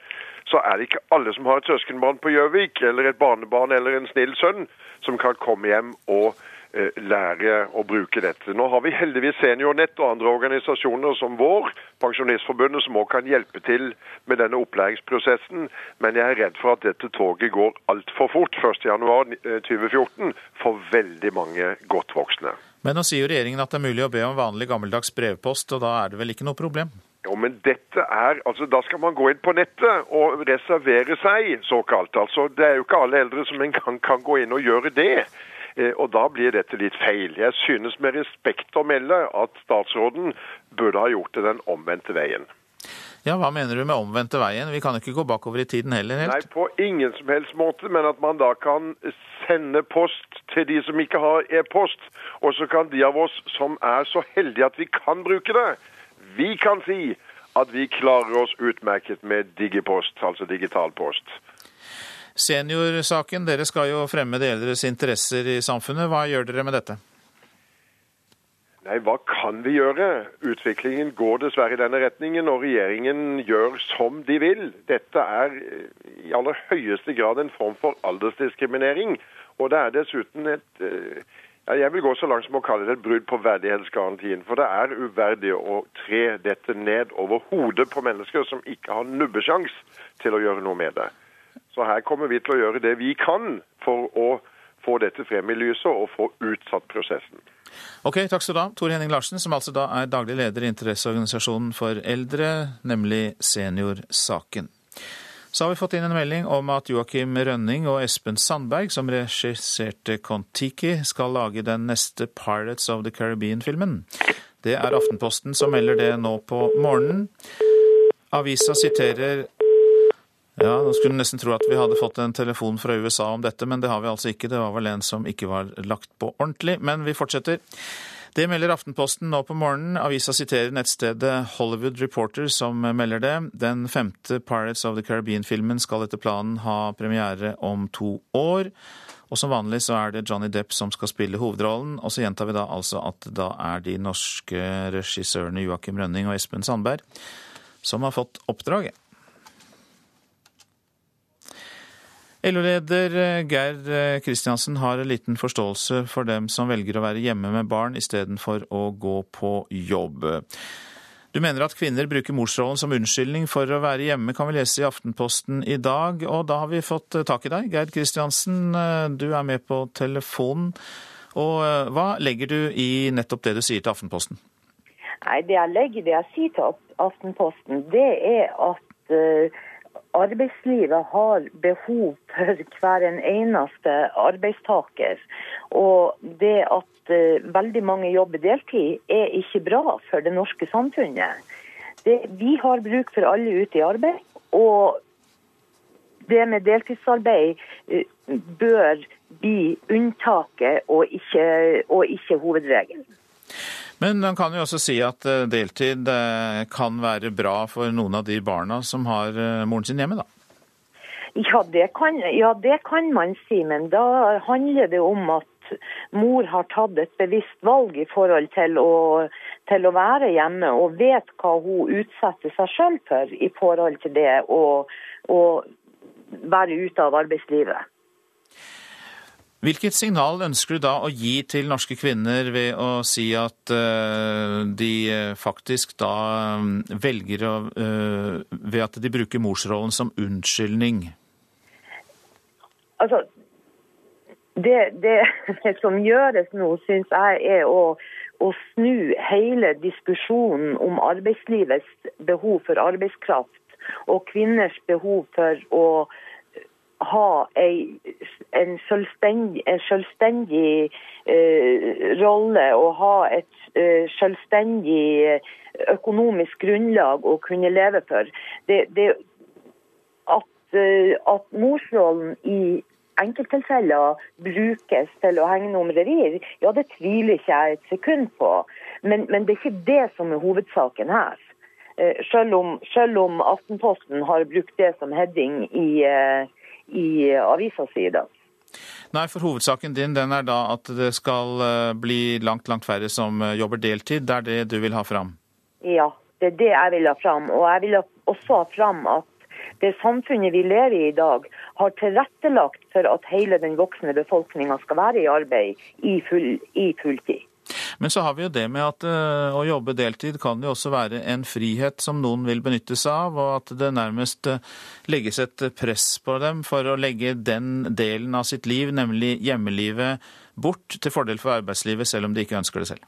så er det ikke alle som har et søskenbarn på Gjøvik, eller et barnebarn eller en snill sønn, som kan komme hjem og Eh, lære å bruke dette. Nå har vi heldigvis Seniornett og andre organisasjoner som vår, Pensjonistforbundet, som også kan hjelpe til med denne opplæringsprosessen. Men jeg er redd for at dette toget går altfor fort 1.1.2014 eh, for veldig mange godt voksne. Men nå sier jo regjeringen at det er mulig å be om vanlig gammeldags brevpost, og da er det vel ikke noe problem? Jo, men dette er, altså Da skal man gå inn på nettet og reservere seg, såkalt. Altså, Det er jo ikke alle eldre som engang kan gå inn og gjøre det. Eh, og da blir dette litt feil. Jeg synes med respekt å melde at statsråden burde ha gjort det den omvendte veien. Ja, Hva mener du med omvendte veien? Vi kan ikke gå bakover i tiden heller? helt? Nei, på ingen som helst måte. Men at man da kan sende post til de som ikke har e-post. Og så kan de av oss som er så heldige at vi kan bruke det, vi kan si at vi klarer oss utmerket med digipost, altså digital post. Seniorsaken, dere skal jo fremme de eldres interesser i samfunnet. Hva gjør dere med dette? Nei, hva kan vi gjøre? Utviklingen går dessverre i denne retningen, og regjeringen gjør som de vil. Dette er i aller høyeste grad en form for aldersdiskriminering. Og det er dessuten et eh, ja, Jeg vil gå så langt som å kalle det et brudd på verdighetsgarantien. For det er uverdig å tre dette ned over hodet på mennesker som ikke har nubbesjans til å gjøre noe med det. Så her kommer vi til å gjøre det vi kan for å få dette frem i lyset og få utsatt prosessen. Ok, Takk skal du ha, Tor Henning Larsen, som altså da er daglig leder i interesseorganisasjonen for eldre, nemlig Seniorsaken. Så har vi fått inn en melding om at Joakim Rønning og Espen Sandberg, som regisserte Kon-Tiki, skal lage den neste Pirates of the Caribbean-filmen. Det er Aftenposten som melder det nå på morgenen. Avisa siterer ja, nå skulle nesten tro at vi hadde fått en telefon fra USA om dette, men det har vi altså ikke. Det var vel en som ikke var lagt på ordentlig. Men vi fortsetter. Det melder Aftenposten nå på morgenen. Avisa siterer nettstedet Hollywood Reporter, som melder det. Den femte Pirates of the Caribbean-filmen skal etter planen ha premiere om to år. Og som vanlig så er det Johnny Depp som skal spille hovedrollen. Og så gjentar vi da altså at da er de norske regissørene Joakim Rønning og Espen Sandberg som har fått oppdraget. LO-leder eh, Geir Kristiansen har en liten forståelse for dem som velger å være hjemme med barn istedenfor å gå på jobb. Du mener at kvinner bruker morsrollen som unnskyldning for å være hjemme, kan vi lese i Aftenposten i dag. Og da har vi fått eh, tak i deg. Geir Kristiansen, du er med på telefonen. Og hva legger du i nettopp det du sier til Aftenposten? Nei, Det jeg legger det jeg sier til Aftenposten, det er at arbeidslivet har behov for hver en eneste arbeidstaker. Og det at uh, veldig mange jobber deltid, er ikke bra for det norske samfunnet. det, vi har bruk for alle ute i arbeid. Og det med deltidsarbeid eh, bør bli unntaket og ikke, og ikke hovedregelen. Men man kan jo også si at eh, deltid eh, kan være bra for noen av de barna som har moren sin hjemme, da? Ja det, kan, ja, det kan man si, men da handler det om at mor har tatt et bevisst valg i forhold til å, til å være hjemme, og vet hva hun utsetter seg sjøl for i forhold til det å være ute av arbeidslivet. Hvilket signal ønsker du da å gi til norske kvinner ved å si at uh, de faktisk da um, velger å uh, Ved at de bruker morsrollen som unnskyldning? Altså, det, det, det som gjøres nå, syns jeg er å, å snu hele diskusjonen om arbeidslivets behov for arbeidskraft og kvinners behov for å ha ei, en selvstendig, en selvstendig eh, rolle og ha et eh, selvstendig økonomisk grunnlag å kunne leve for. Det, det at, eh, at morsrollen i enkelttilfeller brukes til å hegne om revir, ja det tviler ikke jeg et sekund på. Men, men det er ikke det som er hovedsaken her. Eh, selv om, selv om Aftenposten har brukt det som heading i eh, i avisa si i dag. Nei, for hovedsaken din den er da at det skal eh, bli langt, langt færre som eh, jobber deltid. Det er det du vil ha fram? Ja, det er det jeg vil ha fram. Og jeg vil også ha fram at det samfunnet vi lever i i dag, har tilrettelagt for at hele den voksne befolkninga skal være i arbeid i, full, i fulltid. Men så har vi jo det med at uh, å jobbe deltid kan jo også være en frihet som noen vil benytte seg av, og at det nærmest uh, legges et press på dem for å legge den delen av sitt liv, nemlig hjemmelivet, bort til fordel for arbeidslivet, selv om de ikke ønsker det selv.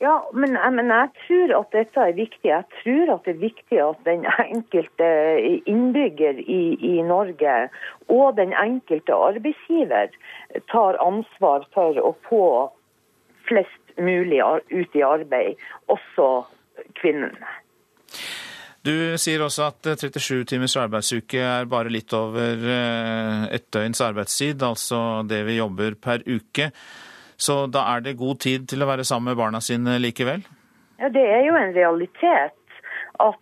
Ja, men, men, jeg tror at dette er viktig. Jeg tror at det er viktig at den enkelte innbygger i, i Norge og den enkelte arbeidsgiver tar ansvar for å få flest mulig ut i arbeid, også kvinnene. Du sier også at 37 eh, timers arbeidsuke er bare litt over eh, et døgns arbeidstid, altså det vi jobber per uke. Så da er det god tid til å være sammen med barna sine likevel? Ja, Det er jo en realitet at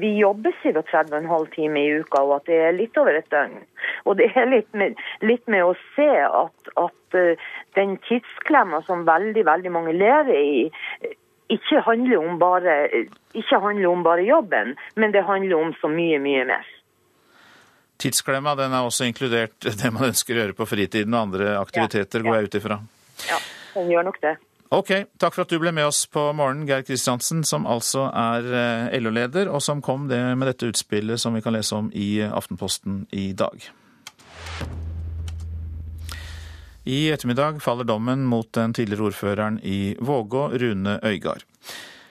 vi jobber 37,5 timer i uka, og at det er litt over et døgn. Og det er litt med, litt med å se at, at uh, den tidsklemma som veldig, veldig mange lever i, ikke handler, om bare, ikke handler om bare jobben, men det handler om så mye, mye mer. Tidsklemma den er også inkludert det man ønsker å gjøre på fritiden og andre aktiviteter, ja, ja. går jeg ut ifra? Ja, den gjør nok det. Ok, takk for at du ble med oss på morgenen, Geir Kristiansen, som altså er eh, LO-leder, og som kom det med dette utspillet som vi kan lese om i Aftenposten i dag. I ettermiddag faller dommen mot den tidligere ordføreren i Vågå, Rune Øygard.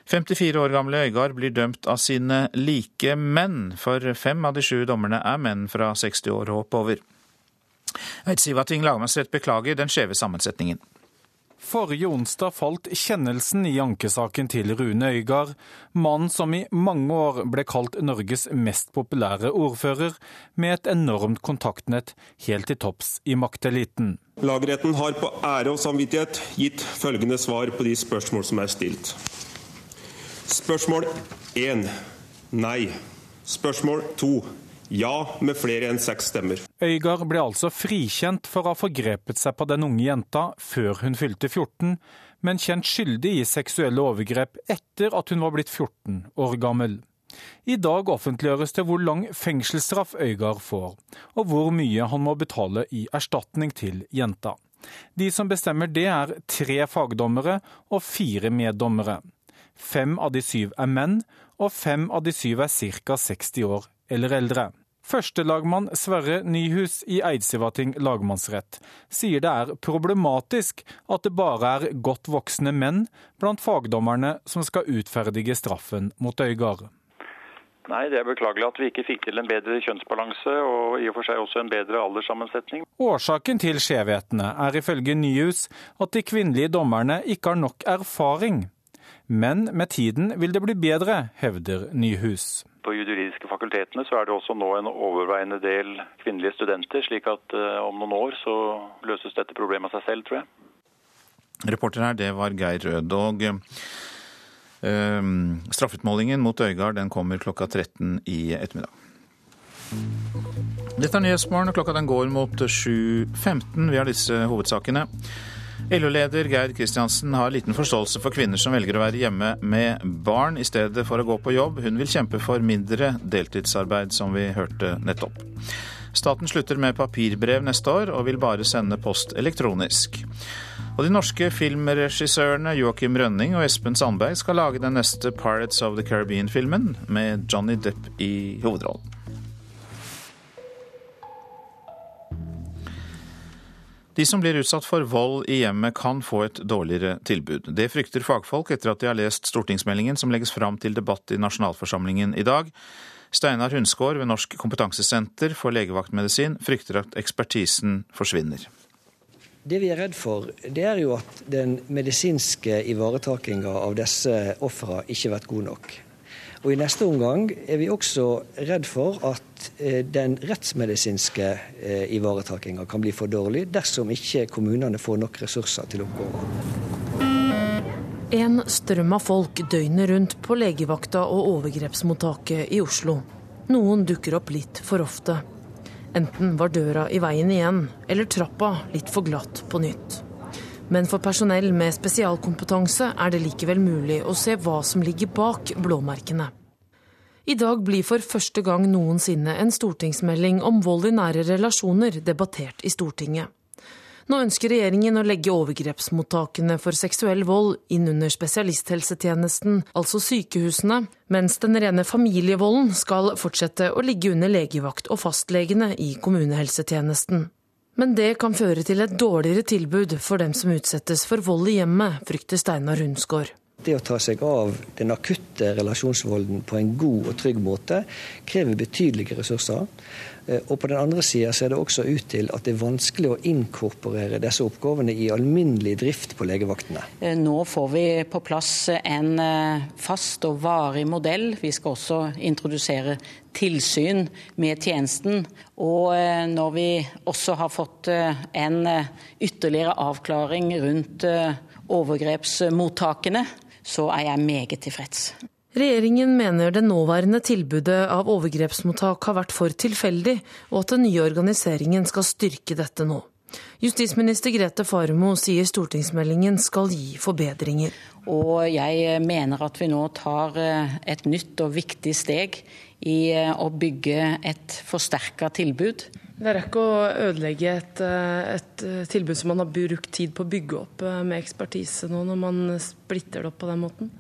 54 år gamle Øygard blir dømt av sine like menn, for fem av de sju dommerne er menn fra 60 år og oppover. Eidsivating lagmannsrett beklager den skjeve sammensetningen. Forrige onsdag falt kjennelsen i ankesaken til Rune Øygard, mannen som i mange år ble kalt Norges mest populære ordfører, med et enormt kontaktnett helt til topps i makteliten. Lagretten har på ære og samvittighet gitt følgende svar på de spørsmål som er stilt. Spørsmål 1 nei. Spørsmål 2 ja, med flere enn seks stemmer. Øygard ble altså frikjent for å ha forgrepet seg på den unge jenta før hun fylte 14, men kjent skyldig i seksuelle overgrep etter at hun var blitt 14 år gammel. I dag offentliggjøres det hvor lang fengselsstraff Øygard får, og hvor mye han må betale i erstatning til jenta. De som bestemmer det, er tre fagdommere og fire meddommere. Fem av de syv er menn, og fem av de syv er ca. 60 år eller eldre. Førstelagmann Sverre Nyhus i Eidsivating lagmannsrett sier det er problematisk at det bare er godt voksne menn blant fagdommerne som skal utferdige straffen mot Øygard. Nei, det er beklagelig at vi ikke fikk til en bedre kjønnsbalanse og i og for seg også en bedre alderssammensetning. Årsaken til skjevhetene er ifølge Nyhus at de kvinnelige dommerne ikke har nok erfaring. Men med tiden vil det bli bedre, hevder Nyhus. På juridiske fakultetene så er det også nå en overveiende del kvinnelige studenter, slik at uh, om noen år så løses dette problemet av seg selv, tror jeg. Reporter her, det var Geir Rød. Og uh, straffutmålingen mot Øygard den kommer klokka 13 i ettermiddag. Dette er Nyhetsmorgen, og klokka den går mot 7.15. Vi har disse hovedsakene. LO-leder Geir Kristiansen har liten forståelse for kvinner som velger å være hjemme med barn i stedet for å gå på jobb. Hun vil kjempe for mindre deltidsarbeid, som vi hørte nettopp. Staten slutter med papirbrev neste år, og vil bare sende post elektronisk. Og de norske filmregissørene Joakim Rønning og Espen Sandberg skal lage den neste Pirates of the Caribbean-filmen, med Johnny Depp i hovedrollen. De som blir utsatt for vold i hjemmet kan få et dårligere tilbud. Det frykter fagfolk etter at de har lest stortingsmeldingen som legges fram til debatt i nasjonalforsamlingen i dag. Steinar Hunskår ved Norsk kompetansesenter for legevaktmedisin frykter at ekspertisen forsvinner. Det vi er redd for, det er jo at den medisinske ivaretakinga av disse ofra ikke har vært god nok. Og I neste omgang er vi også redd for at eh, den rettsmedisinske eh, ivaretakinga kan bli for dårlig dersom ikke kommunene får nok ressurser til oppgaven. En strøm av folk døgnet rundt på legevakta og overgrepsmottaket i Oslo. Noen dukker opp litt for ofte. Enten var døra i veien igjen, eller trappa litt for glatt på nytt. Men for personell med spesialkompetanse er det likevel mulig å se hva som ligger bak blåmerkene. I dag blir for første gang noensinne en stortingsmelding om vold i nære relasjoner debattert i Stortinget. Nå ønsker regjeringen å legge overgrepsmottakene for seksuell vold inn under spesialisthelsetjenesten, altså sykehusene, mens den rene familievolden skal fortsette å ligge under legevakt og fastlegene i kommunehelsetjenesten. Men det kan føre til et dårligere tilbud for dem som utsettes for vold i hjemmet, frykter Steinar Hundsgaard. Det å ta seg av den akutte relasjonsvolden på en god og trygg måte krever betydelige ressurser. Eh, og på den andre sida ser det også ut til at det er vanskelig å inkorporere disse oppgavene i alminnelig drift på legevaktene. Eh, nå får vi på plass en eh, fast og varig modell. Vi skal også introdusere tilsyn med tjenesten. Og når vi også har fått en ytterligere avklaring rundt overgrepsmottakene, så er jeg meget tilfreds. Regjeringen mener det nåværende tilbudet av overgrepsmottak har vært for tilfeldig, og at den nye organiseringen skal styrke dette nå. Justisminister Grete Farmo sier stortingsmeldingen skal gi forbedringer. Og jeg mener at vi nå tar eh, et nytt og viktig steg i eh, å bygge et forsterka tilbud. Det er ikke å ødelegge et, eh, et, tilbud som man har brukt tid på å bygge opp med ekspertise nå, når man splitter det opp på den måten?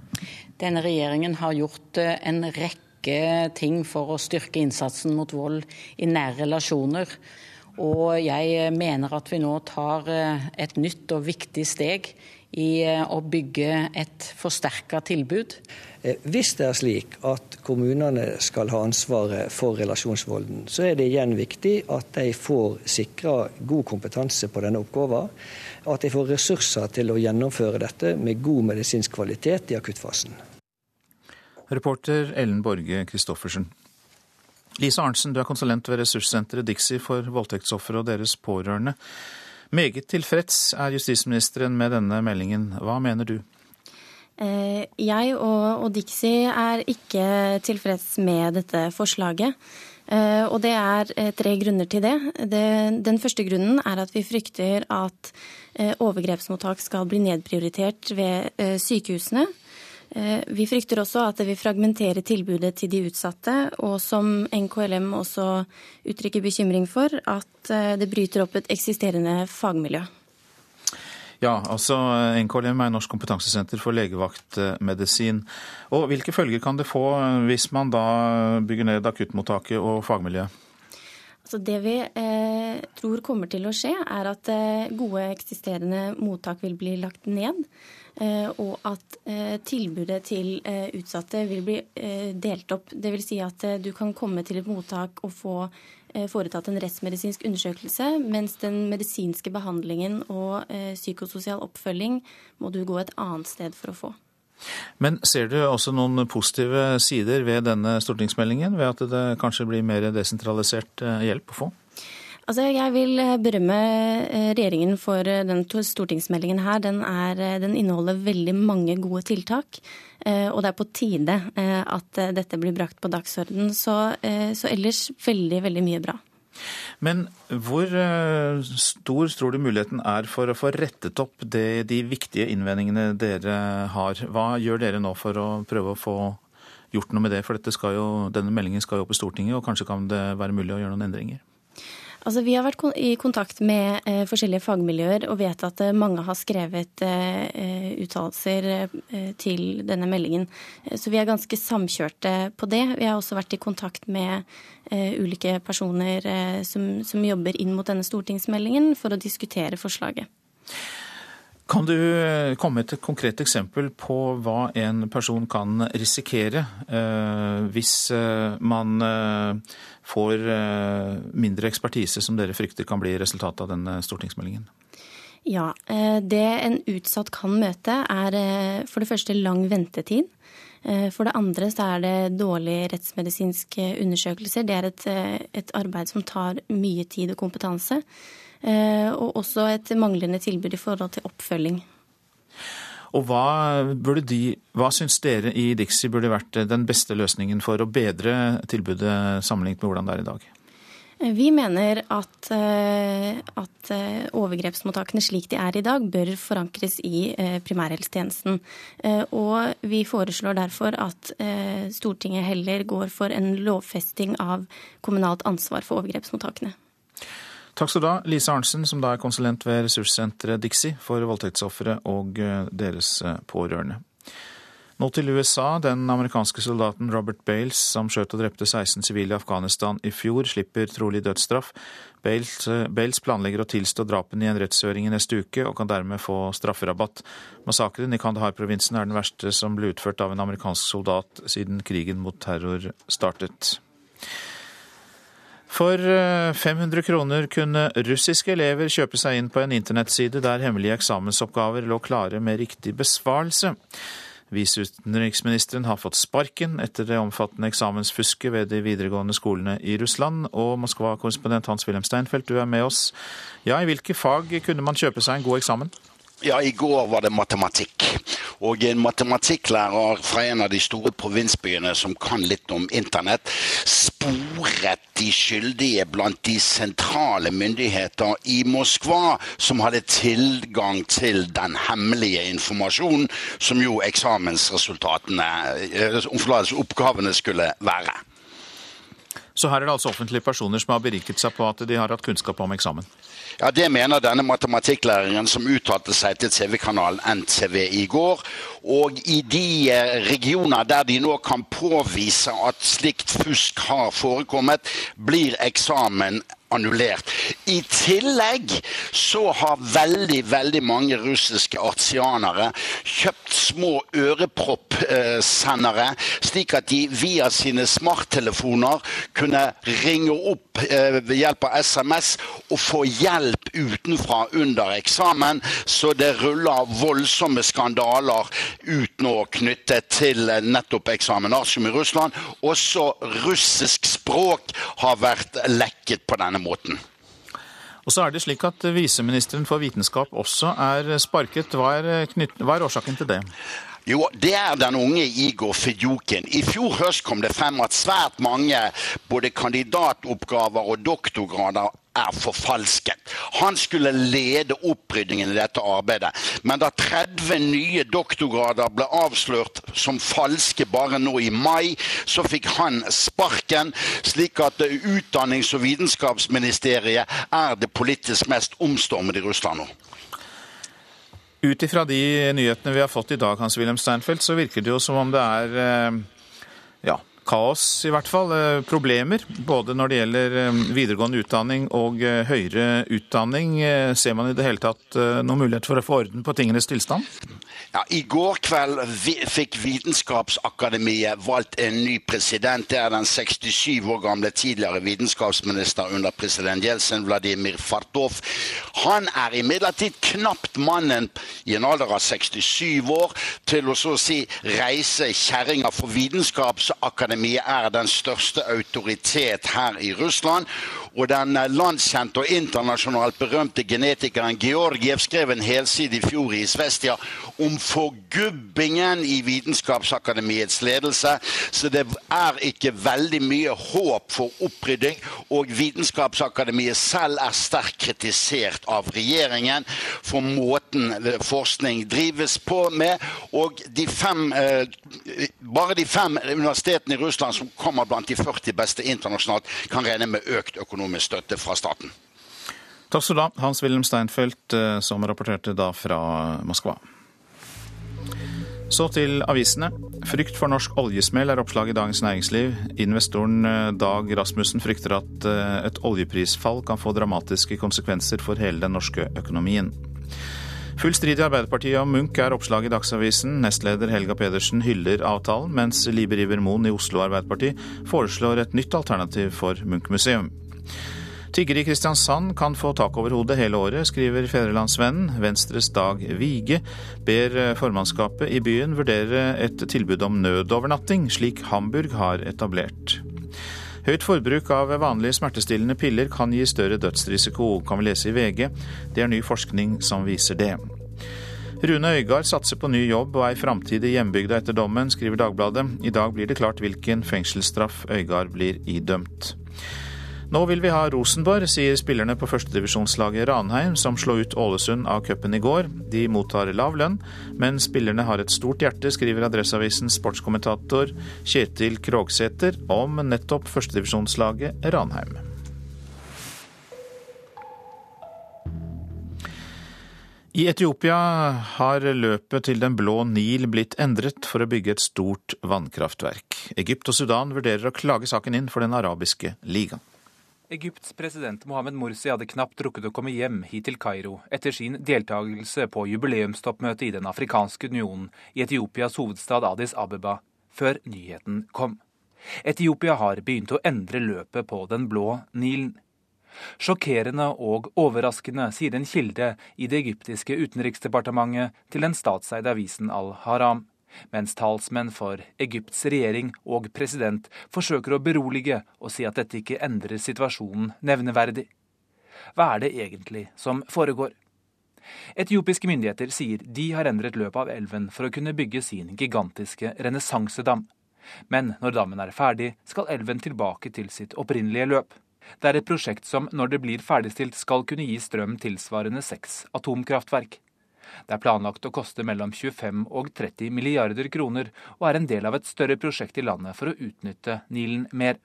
Denne regjeringen har gjort en rekke ting for å styrke innsatsen mot vold i nære relasjoner. Og jeg mener at vi nå tar eh, et nytt og viktig steg i eh, å bygge et forsterka tilbud. Eh, hvis det er slik at kommunene skal ha ansvaret for relasjonsvolden, så er det igjen viktig at de får sikra god kompetanse på denne oppgaven. At de får ressurser til å gjennomføre dette med god medisinsk kvalitet i akuttfasen. Reporter Ellen Borge Christoffersen. Lise Arntzen, du er konsulent ved ressurssenteret Dixie for voldtektsofre og deres pårørende. Meget tilfreds er justisministeren med denne meldingen. Hva mener du? Eh, jeg og, Dixie er ikke tilfreds med dette forslaget. Eh, og det er eh, tre grunner til det. Den første grunnen er at vi frykter at overgrepsmottak skal bli nedprioritert ved sykehusene. Eh, vi frykter også at det vil fragmentere tilbudet til de utsatte, og som NKLM også uttrykker bekymring for, at eh, det bryter opp et eksisterende fagmiljø. Ja, altså NKLM er Norsk kompetansesenter for legevaktmedisin. Og Hvilke følger kan det få hvis man da bygger ned akuttmottaket og fagmiljøet? Altså det vi eh, tror kommer til å skje, er at eh, gode eksisterende mottak vil bli lagt ned. Eh, og at eh, tilbudet til eh, utsatte vil bli delt opp. Dvs. Si at du kan komme til et mottak og få foretatt en rettsmedisinsk undersøkelse, mens den medisinske behandlingen og psykososial oppfølging må du gå et annet sted for å få. Men ser du også noen positive sider ved denne stortingsmeldingen, ved at det kanskje blir mer desentralisert hjelp å få? Altså, jeg vil eh, berømme eh, regjeringen for den stortingsmeldingen her. Den, er, den, inneholder veldig mange gode tiltak. Og det er på tide at dette blir brakt på dagsorden. Så, så ellers veldig, veldig mye bra. Men hvor eh, stor tror du muligheten er for å få rettet opp det, de viktige innvendingene dere har? Hva gjør dere nå for å prøve å få gjort noe med det? For jo, denne meldingen skal jo opp i Stortinget, og kanskje kan det være mulig å gjøre noen endringer? Altså, vi har vært i kontakt med eh, forskjellige fagmiljøer og vet at eh, mange har skrevet eh, uttalelser eh, til denne meldingen. Eh, så vi er ganske samkjørte på det. Vi har også vært i kontakt med eh, ulike personer som, som jobber inn mot denne stortingsmeldingen for å diskutere forslaget. Kan du eh, komme med et konkret eksempel på hva en person kan risikere eh, hvis eh, man får mindre ekspertise, som dere frykter kan bli resultatet av denne stortingsmeldingen? Ja, Det en utsatt kan møte, er for det første lang ventetid. For det andre så er det dårlige rettsmedisinske undersøkelser. Det er et, et arbeid som tar mye tid og kompetanse. Eh, og også et manglende tilbud i forhold til oppfølging. Og hva, burde de, hva syns dere i Dixie burde vært den beste løsningen for å bedre tilbudet sammenlignet med hvordan det er i dag? Eh, vi mener at, eh, at, overgrepsmottakene slik de er i dag, bør forankres i primærhelsetjenesten. Og vi foreslår derfor at Stortinget heller går for en lovfesting av kommunalt ansvar for overgrepsmottakene. Takk skal du ha, Lise Arntzen, som da er konsulent ved ressurssenteret Dixie for voldtektsofre og eh, deres eh, pårørende. Nå til USA. Den amerikanske soldaten Robert Bales, som skjøt og drepte 16 sivile i Afghanistan i fjor, slipper trolig dødsstraff. Bales, eh, Bales planlegger å tilstå drapene i en rettshøring i neste uke, og kan dermed få strafferabatt. Massakren i Kandahar-provinsen er den verste som ble utført av en amerikansk soldat siden krigen mot terror startet. For 500 eh, kroner kunne russiske elever kjøpe seg inn på en internettside der hemmelige eksamensoppgaver lå klare med riktig besvarelse. Viseutenriksministeren har fått sparken etter det omfattende eksamensfusket ved de videregående skolene i Russland. Og Moskva-korrespondent Hans-Wilhelm Steinfeld, du er med oss. Ja, I hvilke fag kunne man kjøpe seg en god eksamen? Ja, i går var det matematikk. Og en matematikklærer fra en av de store provinsbyene som kan litt om internett, sporet de skyldige blant de sentrale myndigheter i Moskva som hadde tilgang til den hemmelige informasjonen som jo eksamensresultatene, eh, oppgavene skulle være. Så her er det altså offentlige personer som har beriket seg på at de har hatt kunnskap om eksamen? Ja, Det mener denne matematikklæreren som uttalte seg til TV-kanalen NTV i går. Og i de eh, regioner der de nå kan påvise at slikt fusk har forekommet, blir eksamen annullert. I tillegg så har veldig, veldig mange russiske artianere kjøpt små øreproppsendere, slik at de via sine smarttelefoner kunne ringe opp eh, ved hjelp av SMS og få hjelp utenfra under eksamen. Så det ruller voldsomme skandaler ut nå knyttet til nettopp eksaminasjon i Russland. Også russisk språk har vært lekket på denne måten. Og så er det slik at Viseministeren for vitenskap også er sparket. Hva er, knytt, hva er årsaken til det? Jo, det er den unge Igor Fedjukin. I fjor høst kom det frem at svært mange både kandidatoppgaver og doktorgrader er forfalsket. Han skulle lede oppryddingen i dette arbeidet. Men da 30 nye doktorgrader ble avslørt som falske bare nå i mai, så fikk han sparken, slik at Utdannings- og vitenskapsministeriet er det politisk mest omstormede i Russland nå. Ut ifra de nyhetene vi har fått i dag, Hans Wilhelm Steinfeld, så virker det jo som om det er eh, kaos, i hvert fall. Eh, problemer både når det gjelder eh, videregående utdanning og høyere utdanning. Ser man i det hele tatt noen mulighet for å få orden på tingenes tilstand? Ja, I går kveld fikk Vitenskapsakademiet valgt en ny president. Det er den 67 år gamle tidligere vitenskapsminister under president Jeltsin, Vladimir Fartov. Han er imidlertid knapt mannen i en alder av 67 år til å så å si reise kjerringa, for Vitenskapsakademiet er den største autoritet her i Russland. Og den landskjente og internasjonalt berømte genetikeren Georgiev skrev en helside i fjor i Svestia om forgubbingen i Vitenskapsakademiets ledelse. Så det er ikke veldig mye håp for opprydding. Og Vitenskapsakademiet selv er sterkt kritisert av regjeringen for måten forskning drives på med. Og de fem, eh, bare de fem universitetene i Russland som kommer blant de 40 beste internasjonalt, kan regne med økt økonomi økonomisk støtte fra staten. Takk skal du ha, Hans-Wilhelm Steinfeld, eh, som rapporterte da fra Moskva. Så til avisene. Frykt for norsk oljesmell er oppslag i Dagens Næringsliv. Investoren eh, Dag Rasmussen frykter at eh, et oljeprisfall kan få dramatiske konsekvenser for hele den norske økonomien. Full strid i Arbeiderpartiet om Munch er oppslag i Dagsavisen. Nestleder Helga Pedersen hyller avtalen, mens Liber Iver Moen i Oslo Arbeiderparti foreslår et nytt alternativ for Munch-museum. Tiggere i Kristiansand kan få tak over hodet hele året, skriver Fedrelandsvennen. Venstres Dag Vige ber formannskapet i byen vurdere et tilbud om nødovernatting, slik Hamburg har etablert. Høyt forbruk av vanlige smertestillende piller kan gi større dødsrisiko, kan vi lese i VG. Det er ny forskning som viser det. Rune Øygard satser på ny jobb og ei framtid i hjembygda etter dommen, skriver Dagbladet. I dag blir det klart hvilken fengselsstraff Øygard blir idømt. Nå vil vi ha Rosenborg, sier spillerne på førstedivisjonslaget Ranheim, som slo ut Ålesund av cupen i går. De mottar lav lønn, men spillerne har et stort hjerte, skriver Adresseavisens sportskommentator Kjetil Krogsæter om nettopp førstedivisjonslaget Ranheim. I Etiopia har løpet til Den blå Nil blitt endret for å bygge et stort vannkraftverk. Egypt og Sudan vurderer å klage saken inn for Den arabiske liga. Egypts president Mohammed Morsi hadde knapt rukket å komme hjem hit til Kairo etter sin deltakelse på jubileumstoppmøtet i Den afrikanske unionen i Etiopias hovedstad Addis Abeba, før nyheten kom. Etiopia har begynt å endre løpet på Den blå Nilen. Sjokkerende og overraskende, sier en kilde i det egyptiske utenriksdepartementet til den statseide avisen Al-Haram, mens talsmenn for Egypts regjering og president forsøker å berolige og si at dette ikke endrer situasjonen nevneverdig. Hva er det egentlig som foregår? Etiopiske myndigheter sier de har endret løpet av elven for å kunne bygge sin gigantiske renessansedam. Men når dammen er ferdig, skal elven tilbake til sitt opprinnelige løp. Det er et prosjekt som, når det blir ferdigstilt, skal kunne gi strøm tilsvarende seks atomkraftverk. Det er planlagt å koste mellom 25 og 30 milliarder kroner, og er en del av et større prosjekt i landet for å utnytte Nilen mer.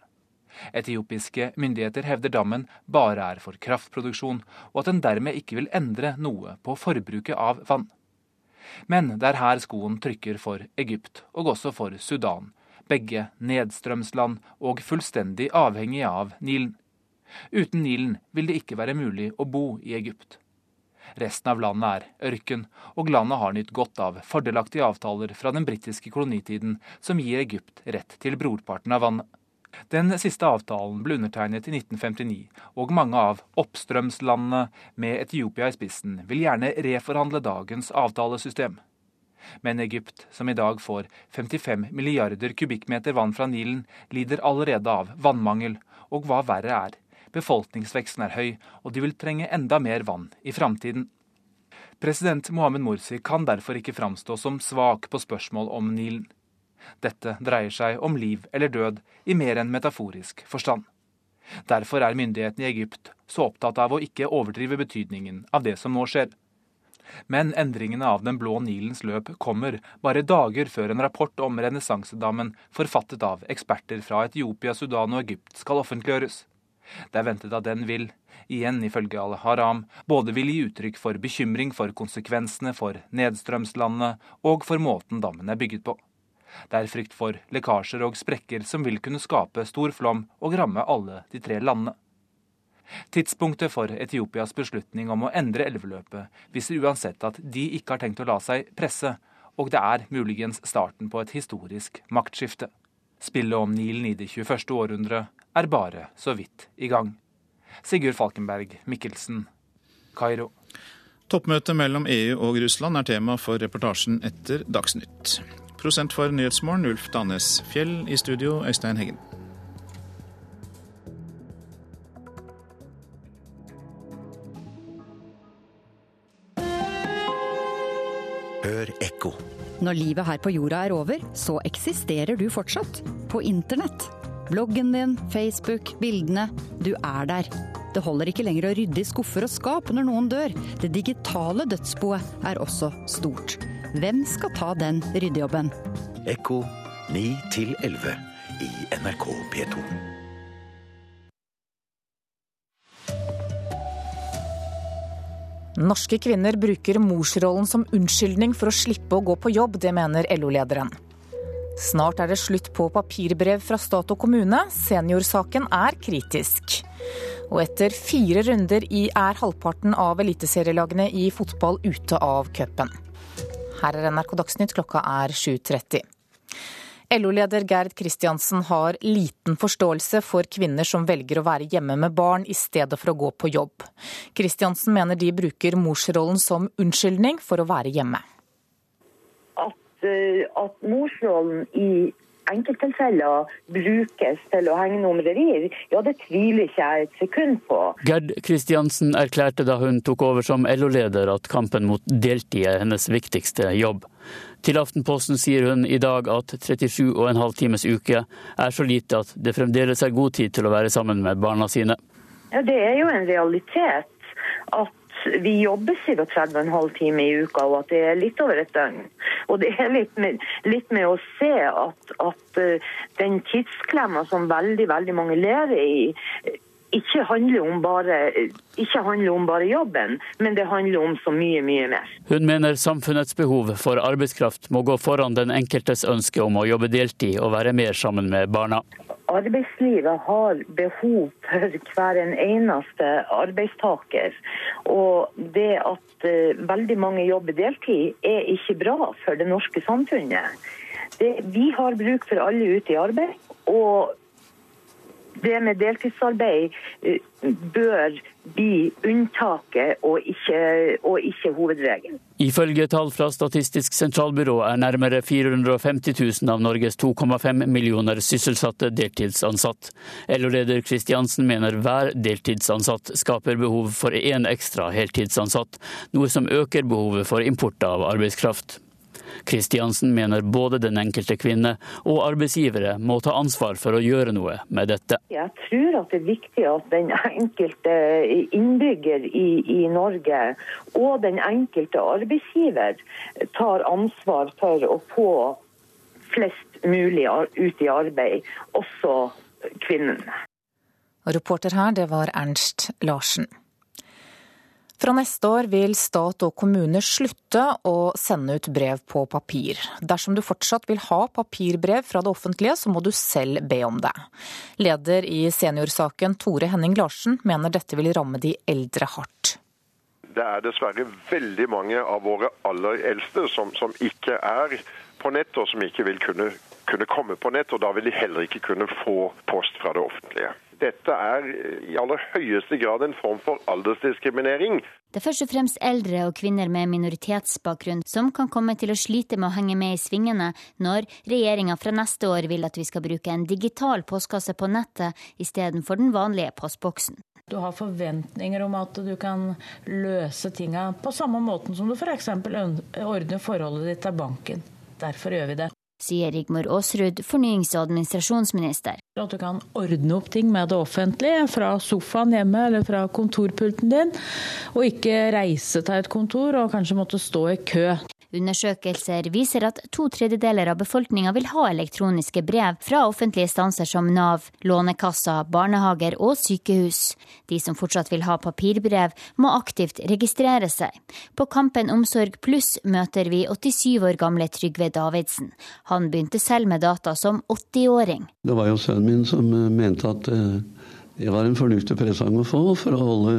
Etiopiske myndigheter hevder dammen bare er for kraftproduksjon, og at den dermed ikke vil endre noe på forbruket av vann. Men det er her skoen trykker for Egypt, og også for Sudan, begge nedstrømsland og fullstendig avhengige av Nilen. Uten Nilen vil det ikke være mulig å bo i Egypt. Resten av landet er ørken, og landet har nytt godt av fordelaktige avtaler fra den britiske kolonitiden som gir Egypt rett til brorparten av vannet. Den siste avtalen ble undertegnet i 1959, og mange av oppstrømslandene med Etiopia i spissen vil gjerne reforhandle dagens avtalesystem. Men Egypt, som i dag får 55 milliarder kubikkmeter vann fra Nilen, lider allerede av vannmangel, og hva verre er, befolkningsveksten er høy, og de vil trenge enda mer vann i framtiden. President Mohammed Morsi kan derfor ikke framstå som svak på spørsmål om Nilen. Dette dreier seg om liv eller død i mer enn metaforisk forstand. Derfor er myndighetene i Egypt så opptatt av å ikke overdrive betydningen av det som nå skjer. Men endringene av Den blå Nilens løp kommer bare dager før en rapport om renessansedammen forfattet av eksperter fra Etiopia, Sudan og Egypt skal offentliggjøres. Det er ventet at den vil, igjen ifølge al-Haram, både vil gi uttrykk for bekymring for konsekvensene for nedstrømslandene og for måten dammen er bygget på. Det er frykt for lekkasjer og sprekker som vil kunne skape stor flom og ramme alle de tre landene. Tidspunktet for Etiopias beslutning om å endre elveløpet viser uansett at de ikke har tenkt å la seg presse, og det er muligens starten på et historisk maktskifte. Spillet om Nilen i det 21. århundre er bare så vidt i gang. Sigurd Falkenberg Mikkelsen, Kairo. Toppmøtet mellom EU og Russland er tema for reportasjen etter Dagsnytt. Prosent for Nyhetsmorgen, Ulf Danes Fjell. I studio, Øystein Heggen. Hør ekko. Når livet her på jorda er over, så eksisterer du fortsatt. På internett. Bloggen din, Facebook, bildene. Du er der. Det holder ikke lenger å rydde i skuffer og skap når noen dør. Det digitale dødsboet er også stort. Hvem skal ta den ryddejobben? Ekko 9 11 i NRK P2. Norske kvinner bruker morsrollen som unnskyldning for å slippe å gå på jobb, det mener LO-lederen. Snart er det slutt på papirbrev fra stat og kommune. Seniorsaken er kritisk. Og etter fire runder i er halvparten av eliteserielagene i fotball ute av cupen. Her er NRK Dagsnytt, klokka er 7.30. LO-leder Gerd Kristiansen har liten forståelse for kvinner som velger å være hjemme med barn i stedet for å gå på jobb. Kristiansen mener de bruker morsrollen som unnskyldning for å være hjemme. At, eh, at morsrollen i enkelttilfeller brukes til å henge numrerier, ja det tviler ikke jeg et sekund på. Gerd Kristiansen erklærte da hun tok over som LO-leder at kampen mot deltid er hennes viktigste jobb. Til Aftenposten sier hun i dag at 37,5 times uke er så lite at det fremdeles er god tid til å være sammen med barna sine. Ja, Det er jo en realitet at vi jobber 37,5 timer i uka, og at det er litt over et døgn. Og det er litt med, litt med å se at, at uh, den tidsklemma som veldig, veldig mange lever i, ikke handler, bare, ikke handler om bare jobben, men det handler om så mye, mye mer. Hun mener samfunnets behov for arbeidskraft må gå foran den enkeltes ønske om å jobbe deltid og være mer sammen med barna. Arbeidslivet har behov for hver en eneste arbeidstaker. Og det at uh, veldig mange jobber deltid, er ikke bra for det norske samfunnet. Det, vi har bruk for alle ute i arbeid. og det med deltidsarbeid uh, bør bli unntaket og ikke, og ikke hovedregelen. Ifølge tall fra Statistisk sentralbyrå er nærmere 450 000 av Norges 2,5 millioner sysselsatte deltidsansatt. LO-leder Kristiansen mener hver deltidsansatt skaper behov for én ekstra heltidsansatt, noe som øker behovet for import av arbeidskraft. Kristiansen mener både den enkelte kvinne og arbeidsgivere må ta ansvar for å gjøre noe med dette. Jeg tror at det er viktig at den enkelte innbygger i, i Norge og den enkelte arbeidsgiver tar ansvar for å få flest mulig ut i arbeid, også kvinnene. Reporter her, det var Ernst Larsen. Fra neste år vil stat og kommune slutte å sende ut brev på papir. Dersom du fortsatt vil ha papirbrev fra det offentlige, så må du selv be om det. Leder i seniorsaken Tore Henning Larsen mener dette vil ramme de eldre hardt. Det er dessverre veldig mange av våre aller eldste som, som ikke er på nett, og som ikke vil kunne, kunne komme på nett. Og da vil de heller ikke kunne få post fra det offentlige. Dette er i aller høyeste grad en form for aldersdiskriminering. Det er først og fremst eldre og kvinner med minoritetsbakgrunn som kan komme til å slite med å henge med i svingene når regjeringa fra neste år vil at vi skal bruke en digital postkasse på nettet istedenfor den vanlige postboksen. Du har forventninger om at du kan løse tinga på samme måten som du f.eks. ordner forholdet ditt til banken. Derfor gjør vi det sier Rigmor Aasrud, fornyings- og administrasjonsminister. At du kan ordne opp ting med det offentlige, fra sofaen hjemme eller fra kontorpulten din, og ikke reise til et kontor og kanskje måtte stå i kø. Undersøkelser viser at to tredjedeler av befolkninga vil ha elektroniske brev fra offentlige stanser som Nav, Lånekassa, barnehager og sykehus. De som fortsatt vil ha papirbrev, må aktivt registrere seg. På Kampen Omsorg pluss møter vi 87 år gamle Trygve Davidsen. Han begynte selv med data som 80-åring. Det var jo sønnen min som eh, mente at eh, det var en fornuftig presang å få for å holde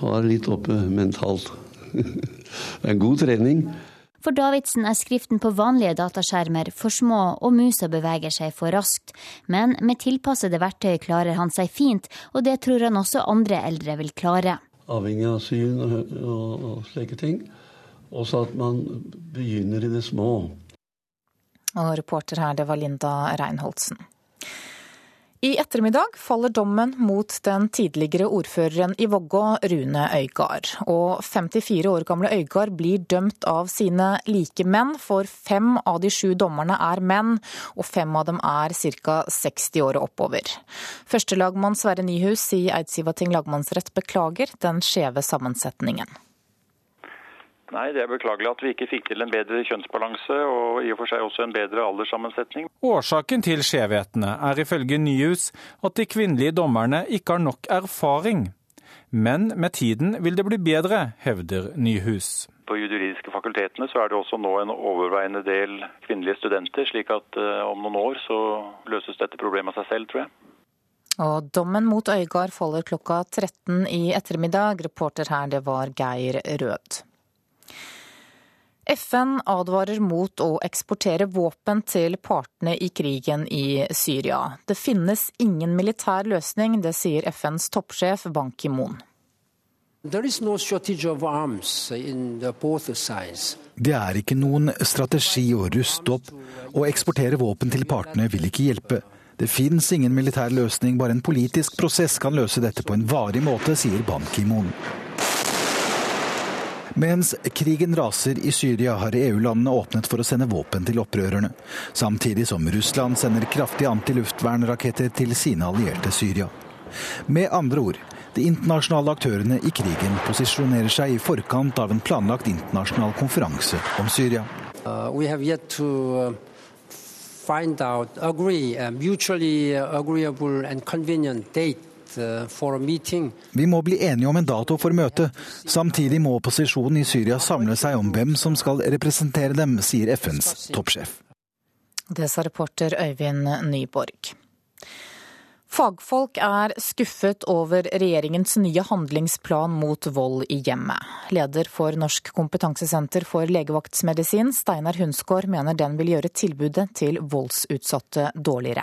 far litt oppe mentalt. en god trening. For Davidsen er skriften på vanlige dataskjermer for små, og musa beveger seg for raskt. Men med tilpassede verktøy klarer han seg fint, og det tror han også andre eldre vil klare. avhengig av syn og, og, og slike ting. Også at man begynner i det små. Og reporter her, det var Linda Reinholdsen. I ettermiddag faller dommen mot den tidligere ordføreren i Vågå, Rune Øygard. Og 54 år gamle Øygard blir dømt av sine likemenn, for fem av de sju dommerne er menn, og fem av dem er ca. 60 år og oppover. Førstelagmann Sverre Nyhus i Eidsivating lagmannsrett beklager den skjeve sammensetningen. Nei, det er beklagelig at vi ikke fikk til en bedre kjønnsbalanse og i og for seg også en bedre alderssammensetning. Årsaken til skjevhetene er ifølge Nyhus at de kvinnelige dommerne ikke har nok erfaring. Men med tiden vil det bli bedre, hevder Nyhus. På juridiske fakultetene så er det også nå en overveiende del kvinnelige studenter, slik at uh, om noen år så løses dette problemet av seg selv, tror jeg. Og dommen mot Øygard faller klokka 13 i ettermiddag. Reporter her, det var Geir Rød. FN advarer mot å eksportere våpen til partene i krigen i Syria. Det finnes ingen militær løsning, det sier FNs toppsjef Ban Ki-moon. Det er ikke noen strategi å ruste opp. Å eksportere våpen til partene vil ikke hjelpe. Det fins ingen militær løsning, bare en politisk prosess kan løse dette på en varig måte, sier Ban Ki-moon. Mens krigen raser i Syria, har EU-landene åpnet for å sende våpen til opprørerne. Samtidig som Russland sender kraftige antiluftvernraketter til sine allierte Syria. Med andre ord, de internasjonale aktørene i krigen posisjonerer seg i forkant av en planlagt internasjonal konferanse om Syria. Uh, uh, find out, agree, a mutually agreeable and convenient date Uh, Vi må bli enige om en dato for møtet. Samtidig må opposisjonen i Syria samle seg om hvem som skal representere dem, sier FNs toppsjef. Det sa reporter Øyvind Nyborg. Fagfolk er skuffet over regjeringens nye handlingsplan mot vold i hjemmet. Leder for Norsk kompetansesenter for legevaktsmedisin, Steinar Hunsgaard, mener den vil gjøre tilbudet til voldsutsatte dårligere.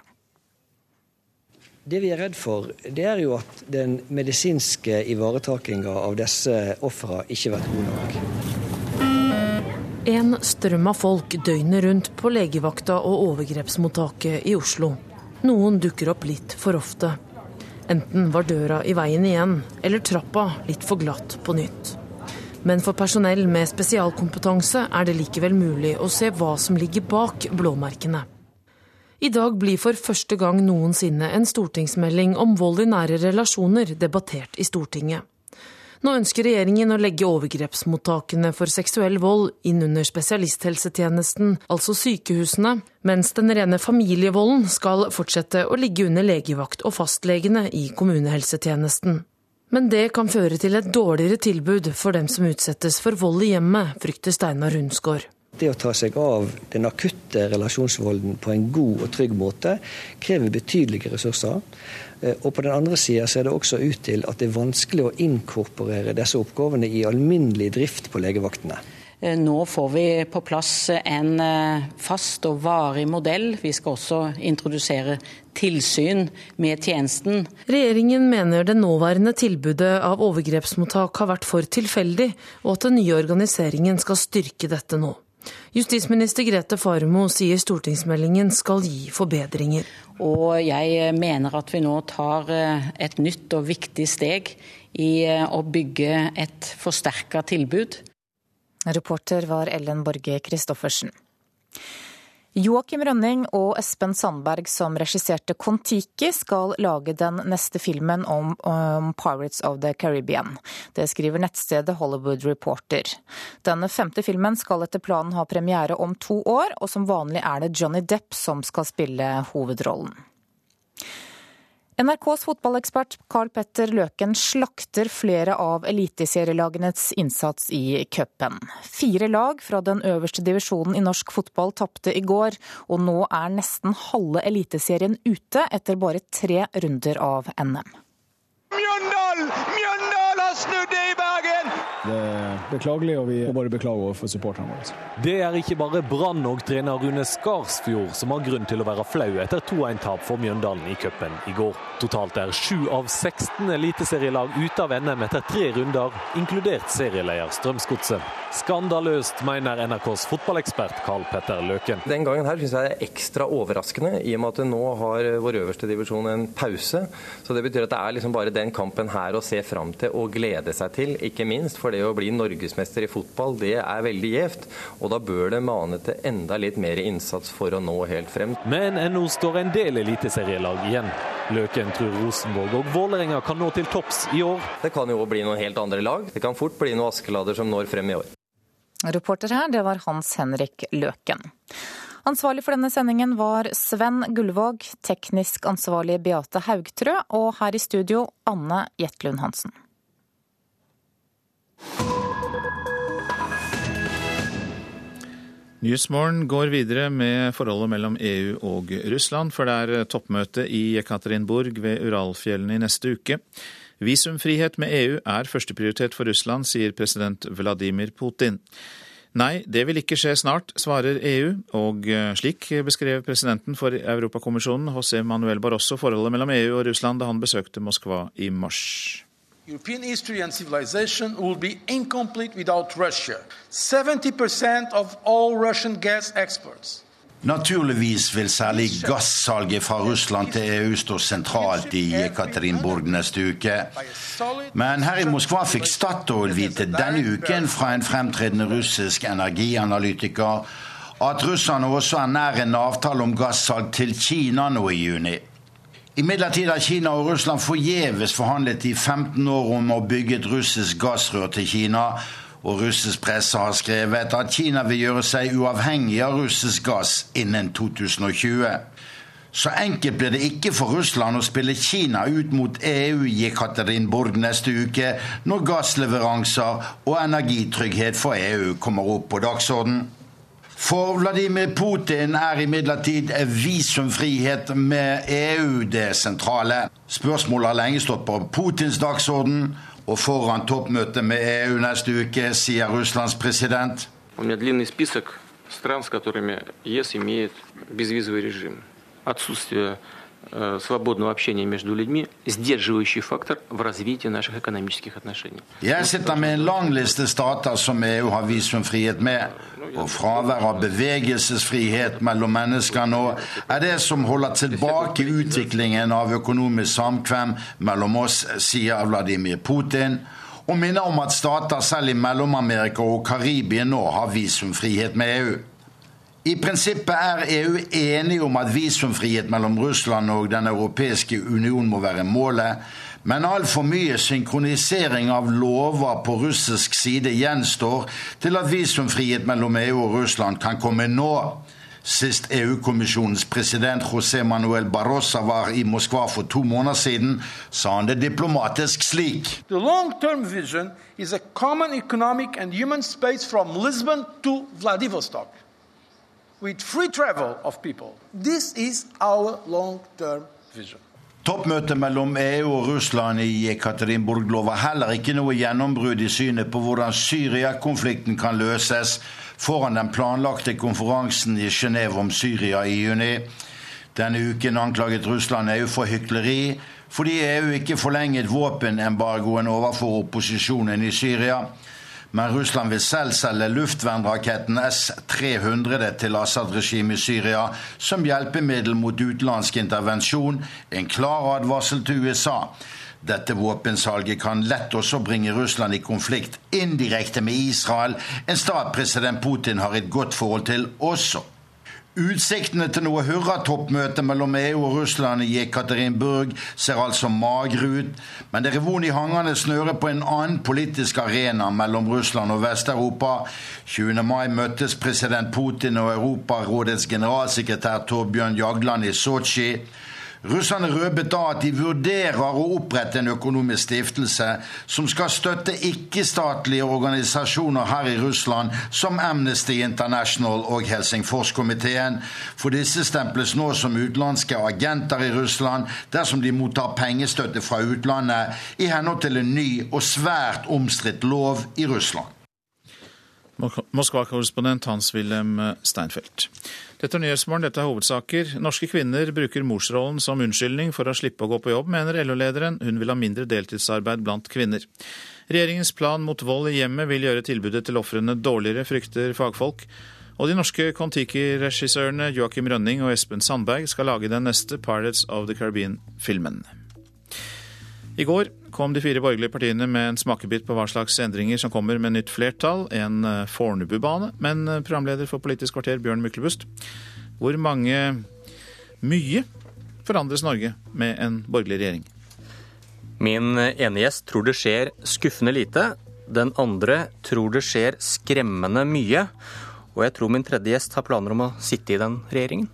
Det vi er redd for, det er jo at den medisinske ivaretakinga av disse ofra ikke har vært god nok. En strøm av folk døgnet rundt på legevakta og overgrepsmottaket i Oslo. Noen dukker opp litt for ofte. Enten var døra i veien igjen, eller trappa litt for glatt på nytt. Men for personell med spesialkompetanse er det likevel mulig å se hva som ligger bak blåmerkene. I dag blir for første gang noensinne en stortingsmelding om vold i nære relasjoner debattert i Stortinget. Nå ønsker regjeringen å legge overgrepsmottakene for seksuell vold inn under spesialisthelsetjenesten, altså sykehusene, mens den rene familievolden skal fortsette å ligge under legevakt og fastlegene i kommunehelsetjenesten. Men det kan føre til et dårligere tilbud for dem som utsettes for vold i hjemmet, frykter Steinar Rundsgaard. Det å ta seg av den akutte relasjonsvolden på en god og trygg måte krever betydelige ressurser. Eh, og på den andre sida ser det også ut til at det er vanskelig å inkorporere disse oppgavene i alminnelig drift på legevaktene. Eh, nå får vi på plass en eh, fast og varig modell. Vi skal også introdusere tilsyn med tjenesten. Regjeringen mener det nåværende tilbudet av overgrepsmottak har vært for tilfeldig, og at den nye organiseringen skal styrke dette nå. Justisminister Grete Farmo sier stortingsmeldingen skal gi forbedringer. Og jeg mener at vi nå tar eh, et nytt og viktig steg i eh, å bygge et forsterka tilbud. Reporter var Ellen Borge Christoffersen. Joakim Rønning og Espen Sandberg, som regisserte Kon-Tiki, skal lage den neste filmen om, om, Pirates of the Caribbean. Det skriver nettstedet Hollywood Reporter. Denne femte filmen skal etter planen ha premiere om to år, og som vanlig er det Johnny Depp som skal spille hovedrollen. NRKs fotballekspert Carl Petter Løken slakter flere av eliteserielagenes innsats i cupen. Fire lag fra den øverste divisjonen i norsk fotball tapte i går, og nå er nesten halve eliteserien ute etter bare tre runder av NM. Mjøndalen! Mjøndalen har snudd! Det beklagelig, og vi må bare beklage overfor supporterne våre. Det er ikke bare Brann og trener Rune Skarsfjord som har grunn til å være flau etter 2-1-tap for Mjøndalen i cupen i går. Totalt er sju av 16 eliteserielag ute av NM etter tre runder, inkludert serieleder Strømsgodset. Skandaløst, mener NRKs fotballekspert Karl Petter Løken. Den gangen her syns jeg det er ekstra overraskende, i og med at nå har vår øverste divisjon en pause. Så det betyr at det er liksom bare den kampen her å se fram til og glede seg til, ikke minst. For det å bli norgesmester i fotball, det er veldig gjevt. Og da bør det mane til enda litt mer innsats for å nå helt frem. Men ennå står en del eliteserielag igjen. Løken tror Rosenborg og Vålerenga kan nå til topps i år. Det kan jo bli noen helt andre lag. Det kan fort bli noen Askelader som når frem i år. Reporter her, det var Hans Henrik Løken. Ansvarlig for denne sendingen var Sven Gullvåg, teknisk ansvarlig Beate Haugtrø, og her i studio Anne Jetlund Hansen. Nyhetsmorgen går videre med forholdet mellom EU og Russland, for det er toppmøte i Jekaterinburg ved Uralfjellene i neste uke. Visumfrihet med EU er førsteprioritet for Russland, sier president Vladimir Putin. Nei, det vil ikke skje snart, svarer EU, og slik beskrev presidenten for Europakommisjonen, José Manuel Barroso, forholdet mellom EU og Russland da han besøkte Moskva i mars. European history and civilization will be incomplete without Russia. 70% of all Russian gas exports. Naturligvis vil særlig gassalget fra Russland til EU stå sentralt i Ekaterinburg neste uke. Men her i Moskva fikk Statoil vite denne uken fra en fremtredende russisk energianalytiker at russerne også er nær en avtale om gassalg til Kina nå i juni. Imidlertid har Kina og Russland forgjeves forhandlet i 15 år om å bygge et russisk gassrør til Kina. Og russisk presse har skrevet at Kina vil gjøre seg uavhengig av russisk gass innen 2020. Så enkelt blir det ikke for Russland å spille Kina ut mot EU i Borg neste uke, når gassleveranser og energitrygghet for EU kommer opp på dagsordenen. For Vladimir Putin er imidlertid visumfrihet med EU det sentrale. Spørsmålet har lenge stått på Putins dagsorden, og foran toppmøtet med EU neste uke, sier Russlands president. стран, с которыми ЕС имеет безвизовый режим. Отсутствие свободного общения между людьми сдерживающий фактор в развитии наших экономических отношений. Jeg sitter med en lang liste stater som EU har visumfrihet med. Og fravær av bevegelsesfrihet mellom mennesker nå er det som holder tilbake utviklingen av økonomisk samkvem mellom oss, sier Vladimir Putin. Og minner om at stater selv i Mellom-Amerika og Karibia nå har visumfrihet med EU. I prinsippet er EU enige om at visumfrihet mellom Russland og Den europeiske union må være målet, men altfor mye synkronisering av lover på russisk side gjenstår til at visumfrihet mellom EU og Russland kan komme nå. Sist EU-kommisjonens president José Manuel Barrosa var i Moskva for to måneder siden, sa han det diplomatisk slik. Long-term vision is a common economic and human space from Lisbon to Vladivostok. With free travel of people. This is our long-term vision. Toppmøtet mellom EU og Russland i Ekaterinburg lover heller ikke noe gjennombrudd i synet på hvordan Syria-konflikten kan løses foran den planlagte konferansen i Genéve om Syria i juni. Denne uken anklaget Russland EU for hykleri fordi EU ikke forlenget våpenembargoen overfor opposisjonen i Syria. Men Russland vil selv selge luftvernraketten S-300 til Assad-regimet i Syria som hjelpemiddel mot utenlandsk intervensjon, en klar advarsel til USA. Dette våpensalget kan lett også bringe Russland i konflikt indirekte med Israel, en stat president Putin har et godt forhold til også. Utsiktene til noe hurratoppmøte mellom EU og Russland i Ekaterinburg ser altså magre ut, men det er i hangene snører på en annen politisk arena mellom Russland og Vest-Europa. 20. mai møttes president Putin og Europarådets generalsekretær Torbjørn Jagland i Sotsji. Russerne røpet da at de vurderer å opprette en økonomisk stiftelse som skal støtte ikke-statlige organisasjoner her i Russland, som Amnesty International og Helsingforskomiteen. For disse stemples nå som utenlandske agenter i Russland dersom de mottar pengestøtte fra utlandet, i henhold til en ny og svært omstridt lov i Russland. Moskva-korrespondent Hans-Wilhelm Steinfeld. Dette er Nyhetsmorgen, dette er hovedsaker. Norske kvinner bruker morsrollen som unnskyldning for å slippe å gå på jobb, mener LO-lederen. Hun vil ha mindre deltidsarbeid blant kvinner. Regjeringens plan mot vold i hjemmet vil gjøre tilbudet til ofrene dårligere, frykter fagfolk. Og de norske Kon-Tiki-regissørene Joakim Rønning og Espen Sandberg skal lage den neste Pirates of the Caribbean-filmen. I går kom de fire borgerlige partiene med en smakebit på hva slags endringer som kommer med nytt flertall, en eh, Fornebubane. Men eh, programleder for Politisk kvarter, Bjørn Myklebust, hvor mange mye forandres Norge med en borgerlig regjering? Min ene gjest tror det skjer skuffende lite. Den andre tror det skjer skremmende mye. Og jeg tror min tredje gjest har planer om å sitte i den regjeringen.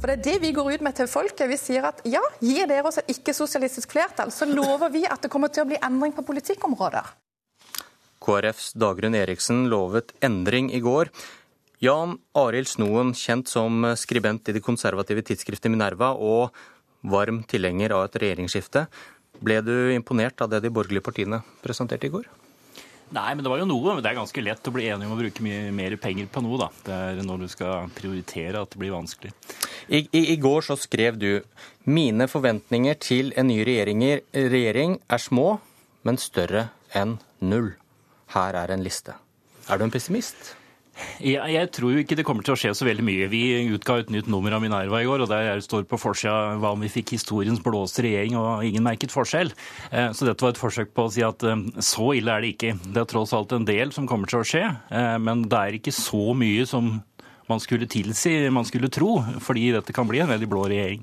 For det er det vi går ut med til folket. Vi sier at ja, gir dere oss et ikke-sosialistisk flertall, så lover vi at det kommer til å bli endring på politikkområder. KrFs Dagrun Eriksen lovet endring i går. Jan Arild Snoen, kjent som skribent i det konservative tidsskriftet Minerva og varm tilhenger av et regjeringsskifte. Ble du imponert av det de borgerlige partiene presenterte i går? Nei, men det var jo noe. Det er ganske lett å bli enig om å bruke mye mer penger på noe, da. Det er når du skal prioritere at det blir vanskelig. I, i, i går så skrev du mine forventninger til en ny regjering er små, men større enn null. Her er en liste. Er du en pessimist? Jeg, jeg, tror ikke det kommer til å skje så veldig mye. Vi utga et nytt nummer av Minerva i går, og der står på forsida hva om vi fikk historiens blåste regjering og ingen merket forskjell. Eh, så dette var et forsøk på å si at eh, så ille er det ikke. Det er tross alt en del som kommer til å skje, eh, men det er ikke så mye som man skulle tilsi, man skulle tro, fordi dette kan bli en veldig blå regjering.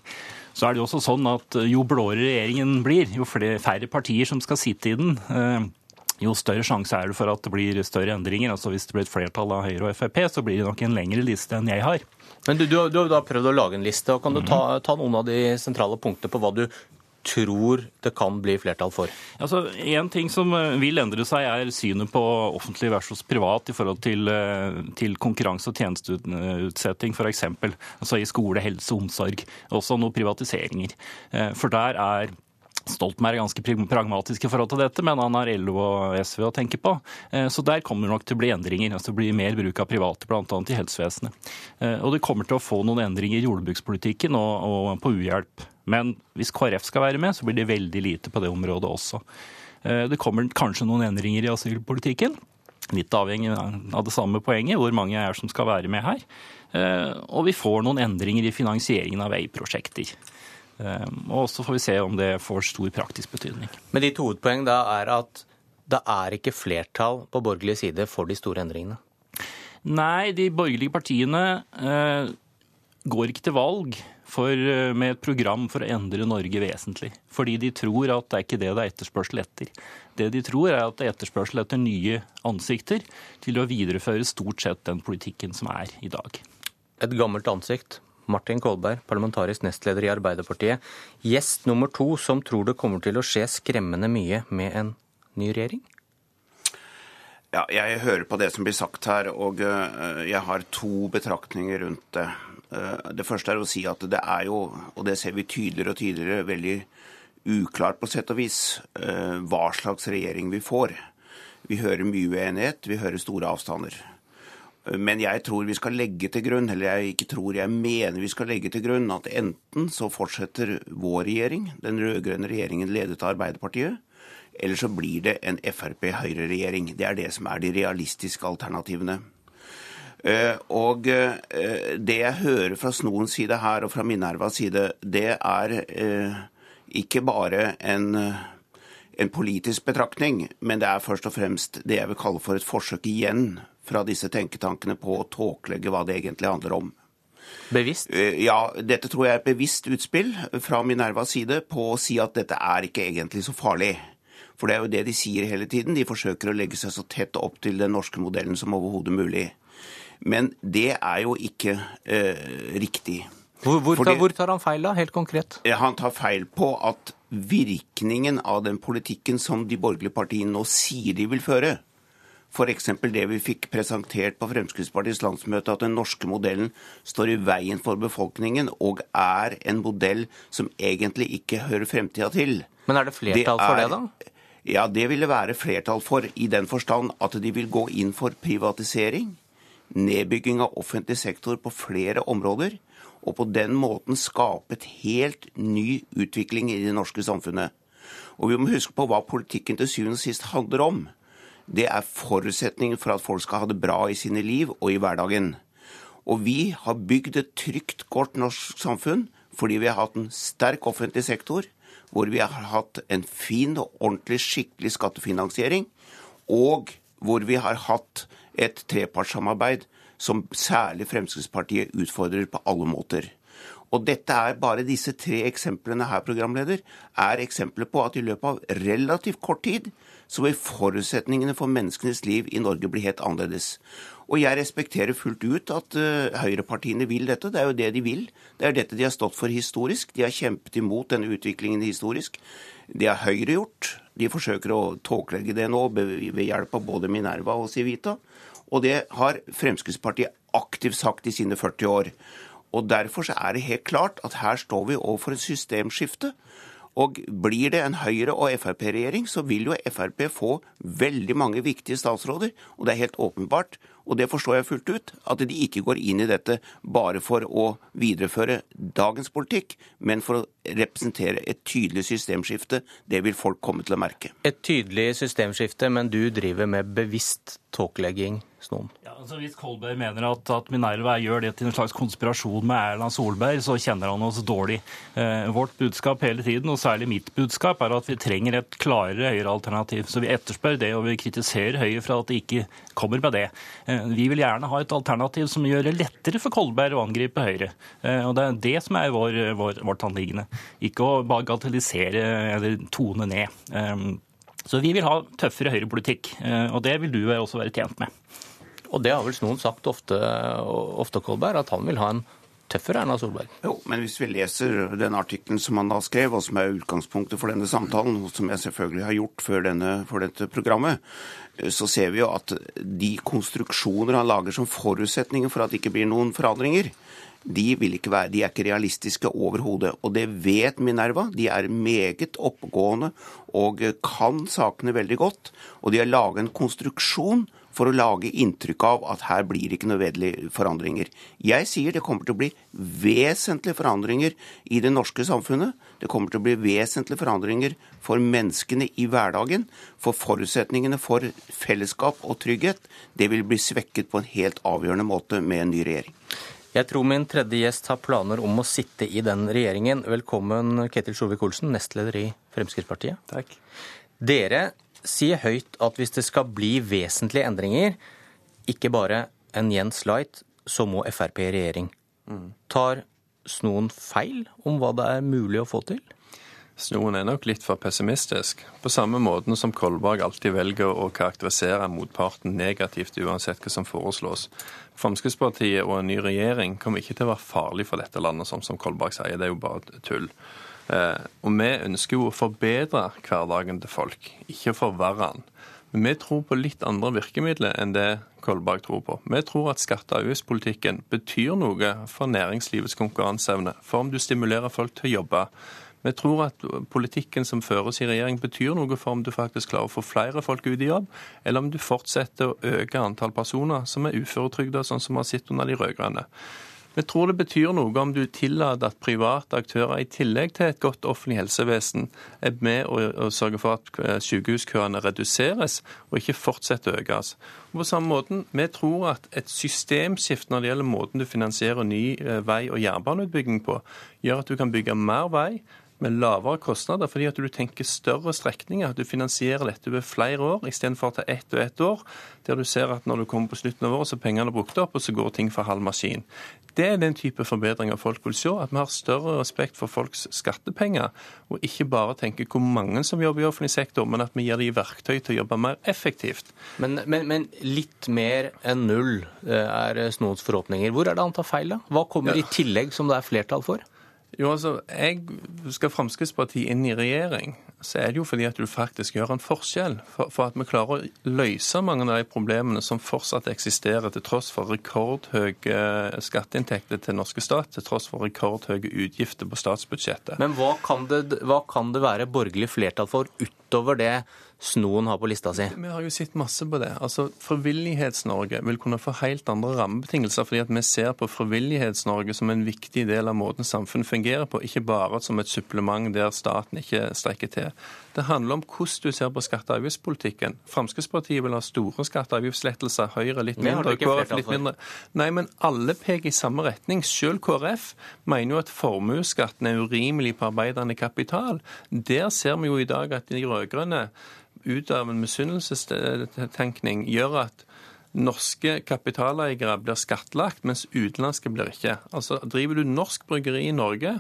Så er det jo også sånn at jo blåere regjeringen blir, jo flere, færre partier som skal sitte i den jo større sjanse er det for at det blir større endringer. Altså Hvis det blir et flertall av Høyre og Frp, så blir det nok en lengre liste enn jeg har. Men Du, du, du har da prøvd å lage en liste. og Kan du ta, mhm. ta noen av de sentrale punktene på hva du tror det kan bli flertall for? Altså, En ting som eh, vil endre seg, er synet på offentlig versus privat i forhold til, eh, til konkurranse- og tjenesteutsetting, f.eks. Altså i skole, helse og omsorg. Også noen privatiseringer. Eh, for der er Stoltenberg er ganske pragmatisk i forhold til dette, men han har LO og SV å tenke på. Eh, så der kommer det nok til å bli endringer. altså Det blir mer bruk av private, bl.a. i helsevesenet. Eh, og det kommer til å få noen endringer i jordbrukspolitikken og, og på uhjelp. Men hvis KrF skal være med, så blir det veldig lite på det området også. Eh, det kommer kanskje noen endringer i asylpolitikken. Litt avhengig av det samme poenget, hvor mange er som skal være med her. Og vi får noen endringer i finansieringen av veiprosjekter. Ehm, og så får vi se om det får stor praktisk betydning. Men ditt hovedpoeng da er at det er ikke flertall på borgerlig side for de store endringene? Nei, de borgerlige partiene eh, går ikke til valg for, eh, med et program for å endre Norge vesentlig. Fordi de tror at det er ikke det det er etterspørsel etter. Det de tror er at det er etterspørsel etter nye ansikter til å videreføre stort sett den politikken som er i dag. Et gammelt ansikt, Martin Kolberg, parlamentarisk nestleder i Arbeiderpartiet. Gjest nummer to som tror det kommer til å skje skremmende mye med en ny regjering? Ja, jeg hører på det som blir sagt her, og eh, jeg har to betraktninger rundt det. Eh, det første er å si at det er jo, og det ser vi tydeligere og tydeligere, veldig uklart på sett og vis eh, hva slags regjering vi får. Vi hører mye uenighet, vi hører store avstander. Men jeg tror vi skal legge til grunn, eller jeg ikke tror, jeg mener vi skal legge til grunn at enten så fortsetter vår regjering, den rød-grønne regjeringen ledet av Arbeiderpartiet, eller så blir det en Frp-Høyre-regjering. Det er det som er de realistiske alternativene. Eh, og eh, det jeg hører fra Snoens side her, og fra Minervas side, det er eh, ikke bare en, en politisk betraktning, men det er først og fremst det jeg vil kalle for et forsøk igjen fra disse tenketankene på å tåkelegge hva det egentlig handler om. Bevisst? Eh, ja, dette tror jeg er et bevisst utspill fra Minervas side på å si at dette er ikke egentlig så farlig. For det er jo det de sier hele tiden. De forsøker å legge seg så tett opp til den norske modellen som overhodet mulig. Men det er jo ikke eh, riktig. Hvor, hvor, Fordi, hvor, tar han feil, da, helt konkret? Han tar feil på at virkningen av den politikken som de borgerlige partiene nå sier de vil føre, F.eks. det vi fikk presentert på Fremskrittspartiets landsmøte, at den norske modellen står i veien for befolkningen og er en modell som egentlig ikke hører fremtida til. Men er det flertall for det, da? Ja, det ville være flertall for, i den forstand at de vil gå inn for privatisering, nedbygging av offentlig sektor på flere områder, og på den måten skape et helt ny utvikling i det norske samfunnet. Og vi må huske på hva politikken til syvende og sist handler om. Det er forutsetningen for at folk skal ha det bra i sine liv og i hverdagen. Og vi har bygd et trygt, godt norsk samfunn fordi vi har hatt en sterk offentlig sektor, hvor vi har hatt en fin og ordentlig, skikkelig skattefinansiering, og hvor vi har hatt et trepartssamarbeid som særlig Fremskrittspartiet utfordrer på alle måter. Og dette er bare disse tre eksemplene her, programleder, er eksempler på at i løpet av relativt kort tid så vil forutsetningene for menneskenes liv i Norge bli helt annerledes. Og jeg respekterer fullt ut at uh, høyrepartiene vil dette. Det er jo det de vil. Det er dette de har stått for historisk. De har kjempet imot denne utviklingen historisk. Det har Høyre gjort. De forsøker å tåkelegge det nå ved hjelp av både Minerva og Civita. Og det har Fremskrittspartiet aktivt sagt i sine 40 år. Og Derfor så er det helt klart at her står vi overfor et systemskifte. Og blir det en Høyre- og Frp-regjering, så vil jo Frp få veldig mange viktige statsråder. Og det er helt åpenbart, og det forstår jeg fullt ut, at de ikke går inn i dette bare for å videreføre dagens politikk, men for å representere et tydelig systemskifte. Det vil folk komme til å merke. Et tydelig systemskifte, men du driver med bevisst tåkelegging, Snoen? Altså Hvis Kolberg mener at, at, Minerva gjør det til en slags konspirasjon med Erland Solberg, så kjenner han oss dårlig. Eh, vårt budskap hele tiden, og særlig mitt budskap, er at vi trenger et klarere Høyre-alternativ. Så vi etterspør det, og vi kritiserer Høyre for at de ikke kommer med det. Eh, vi vil gjerne ha et alternativ som gjør det lettere for Kolberg å angripe Høyre. Eh, og Det er det som er vår, vår, vårt anliggende. Ikke å bagatellisere eller tone ned. Eh, så vi vil ha tøffere høyrepolitikk, eh, og det vil du også være tjent med. Og det har vel noen sagt ofte, ofte Kolberg, at han vil ha en tøffere Erna Solberg. Jo, men hvis vi leser den artikkelen som han da skrev, og som er utgangspunktet for denne samtalen, som jeg selvfølgelig har gjort før denne, for dette programmet, så ser vi jo at de konstruksjoner han lager som forutsetninger for at det ikke blir noen forandringer, de, være, de er ikke realistiske overhodet. Og det vet Minerva. De er meget oppegående og kan sakene veldig godt. Og de har laget en konstruksjon for å lage inntrykk av at her blir det ikke nødvendige forandringer. Jeg sier det kommer til å bli vesentlige forandringer i det norske samfunnet. Det kommer til å bli vesentlige forandringer for menneskene i hverdagen. For forutsetningene for fellesskap og trygghet, det vil bli svekket på en helt avgjørende måte med en ny regjering. Jeg tror min tredje gjest har planer om å sitte i den regjeringen. Velkommen, Ketil Solvik-Olsen, nestleder i Fremskrittspartiet. Takk. Dere sier høyt at hvis det skal bli vesentlige endringer, ikke bare en Jens Light, så må Frp i regjering. Tar Snoen feil om hva det er mulig å få til? Snoen er nok litt for pessimistisk. På samme måten som Kolberg alltid velger å karakterisere motparten negativt uansett hva som foreslås. Fremskrittspartiet og en ny regjering kommer ikke til å være farlig for dette landet, som, som Kolberg sier. Det er jo bare tull. Eh, og vi ønsker jo å forbedre hverdagen til folk, ikke forverre den. Men vi tror på litt andre virkemidler enn det Kolberg tror på. Vi tror at skatte- og avgiftspolitikken betyr noe for næringslivets konkurranseevne, for om du stimulerer folk til å jobbe vi tror at politikken som føres i regjering betyr noe for om du faktisk klarer å få flere folk ut i jobb, eller om du fortsetter å øke antall personer som er uføretrygda, sånn som vi har sett under de rød-grønne. Vi tror det betyr noe om du tillater at private aktører i tillegg til et godt offentlig helsevesen er med og, sørger for at eh, sykehuskøene reduseres og ikke fortsetter å økes. Og på samme måten, Vi tror at et systemskift når det gjelder måten du finansierer ny eh, vei- og jernbaneutbygging på, gjør at du kan bygge mer vei med lavere kostnader, fordi at du tenker større strekninger. Du finansierer dette over flere år istedenfor til ett og ett år, der du ser at når du kommer på slutten av året, så er pengene brukt opp, og så går ting for halv maskin. Det er den type forbedringer folk vil se. At vi har større respekt for folks skattepenger, og ikke bare tenker hvor mange som jobber i offentlig sektor, men at vi gir dem verktøy til å jobbe mer effektivt. Men, men, men litt mer enn null eh, er Snoens forhåpninger. Hvor er det han tar feil, da? Hva kommer ja. i tillegg som det er flertall for? Jo, altså, jeg Skal Fremskrittspartiet inn i regjering, så er det jo fordi at du faktisk gjør en forskjell. For, for, at vi klarer å løse mange av de problemene som fortsatt eksisterer, til tross for rekordhøye skatteinntekter til norske stat, til tross for rekordhøye utgifter på statsbudsjettet. Men hva kan det, hva kan det være borgerlig flertall for utover det Snoen har på lista si? Vi har jo sett masse på det. Altså, Frivillighets-Norge vil kunne få helt andre rammebetingelser, fordi at vi ser på Frivillighets-Norge som en viktig del av måten samfunnet fungerer på, ikke bare som et supplement der staten ikke strekker til. Det handler om hvordan du ser på skatte- og avgiftspolitikken. Fremskrittspartiet vil ha store skatte- og avgiftslettelser, Høyre litt mindre, KrF litt mindre. Nei, men alle peker i samme retning. Selv KrF mener jo at formuesskatten er urimelig på arbeidende kapital. Der ser vi jo i dag at de rød-grønne ut av en misunnelsestenkning gjør at norske kapitaleiere blir skattlagt, mens utenlandske blir ikke. Altså, Driver du norsk bryggeri i Norge,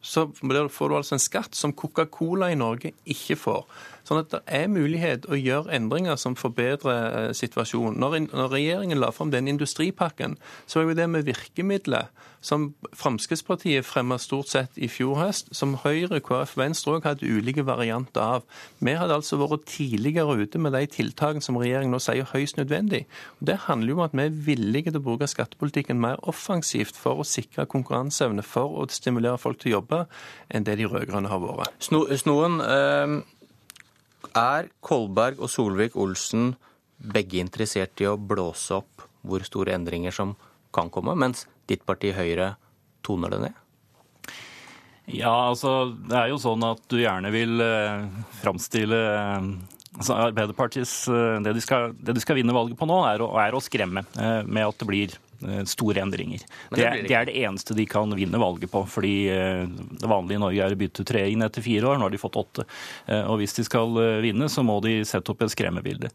så får du altså en skatt som Coca-Cola i Norge ikke får. Sånn at det er mulighet å gjøre endringer som forbedrer eh, situasjonen. Når, når regjeringen la fram den industripakken, så var jo det med virkemidler som Fremskrittspartiet fremma stort sett i fjor høst, som Høyre, KrF, Venstre òg hadde ulike varianter av. Vi hadde altså vært tidligere ute med de tiltakene som regjeringen nå sier er høyst nødvendig. Det handler jo om at vi er villige til å bruke skattepolitikken mer offensivt for å sikre konkurranseevne, for å stimulere folk til å jobbe, enn det de rød-grønne har vært. Sno, snoen, eh, er Kolberg og Solvik-Olsen begge interessert i å blåse opp hvor store endringer som kan komme, mens ditt parti Høyre toner det ned? Ja, altså det er jo sånn at du gjerne vil eh, framstille eh, altså, Arbeiderpartiets eh, det de, skal, det de, skal, vinne valget på nå, er å, er å skremme eh, med at det blir store endringer. Det, det, det, er det eneste de kan vinne valget på. fordi eh, Det vanlige i Norge er å bytte ut inn etter fire år. Nå har de fått åtte. Eh, og Hvis de skal vinne, så må de sette opp et skremmebilde.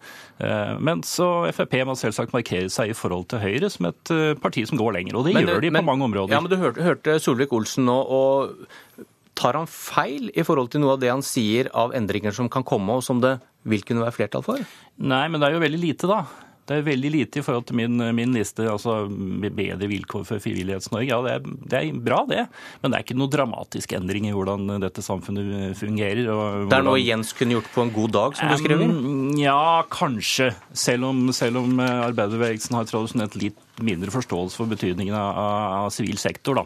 Men så Frp må selvsagt markere seg i forhold til Høyre som et parti som går lenger. Og det men, gjør de men, på mange områder. Ja, men Du hørte, hørte Solvik-Olsen nå. og Tar han feil i forhold til noe av det han sier av endringer som kan komme, og som det vil kunne være flertall for? Nei, men det er jo veldig lite, da. Det er veldig lite i forhold til min, min liste, altså bedre vilkår for Frivillighets-Norge. Ja, det er, det er, bra, det. Men det er ikke noe dramatisk endring i hvordan dette samfunnet fungerer. Hvordan... Det er noe Jens kunne gjort på en god dag, som du skriver? Um, ja, kanskje. Selv om, selv om arbeiderbevegelsen har tradisjonelt litt mindre forståelse for betydningen av sivil sektor. Da.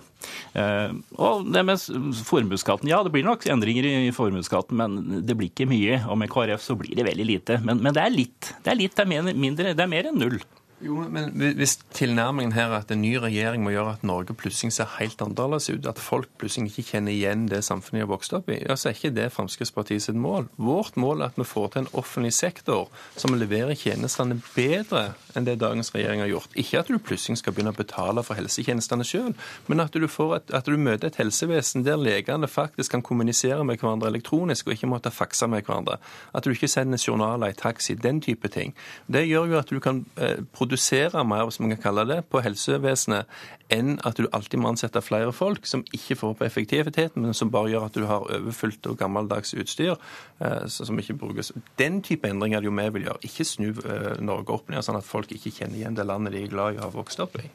Eh, og det med formuesskatten, ja det blir nok endringer i formuesskatten, men det blir ikke mye. Og med KrF så blir det veldig lite. Men, men det er litt. Det er litt, det er mindre, det er mer enn null. Jo, men Hvis tilnærmingen her er at en ny regjering må gjøre at Norge plutselig ser helt annerledes ut, at folk plutselig ikke kjenner igjen det samfunnet de har vokst opp i, ja, så er ikke det Fremskrittspartiet sitt mål. Vårt mål er at vi får til en offentlig sektor som leverer tjenestene bedre enn det dagens regjering har gjort. Ikke at du plutselig skal begynne å betale for helsetjenestene sjøl, men at du, et, at du, møter et helsevesen der legene faktisk kan kommunisere med hverandre elektronisk og ikke måtte fakse med hverandre. At du ikke sender journaler i taxi, den type ting. Det gjør jo at du kan eh, produsere mer, hvis man kan kalle det, på helsevesenet enn at du alltid må ansette flere folk som ikke får på effektiviteten, men som bare gjør at du har overfylt og gammeldags utstyr eh, som ikke brukes. Den type endringer er det jo vi vil gjøre. Ikke snu eh, Norge opp ned sånn at folk ikke kjenner igjen det landet de er glad i å ha vokst opp i.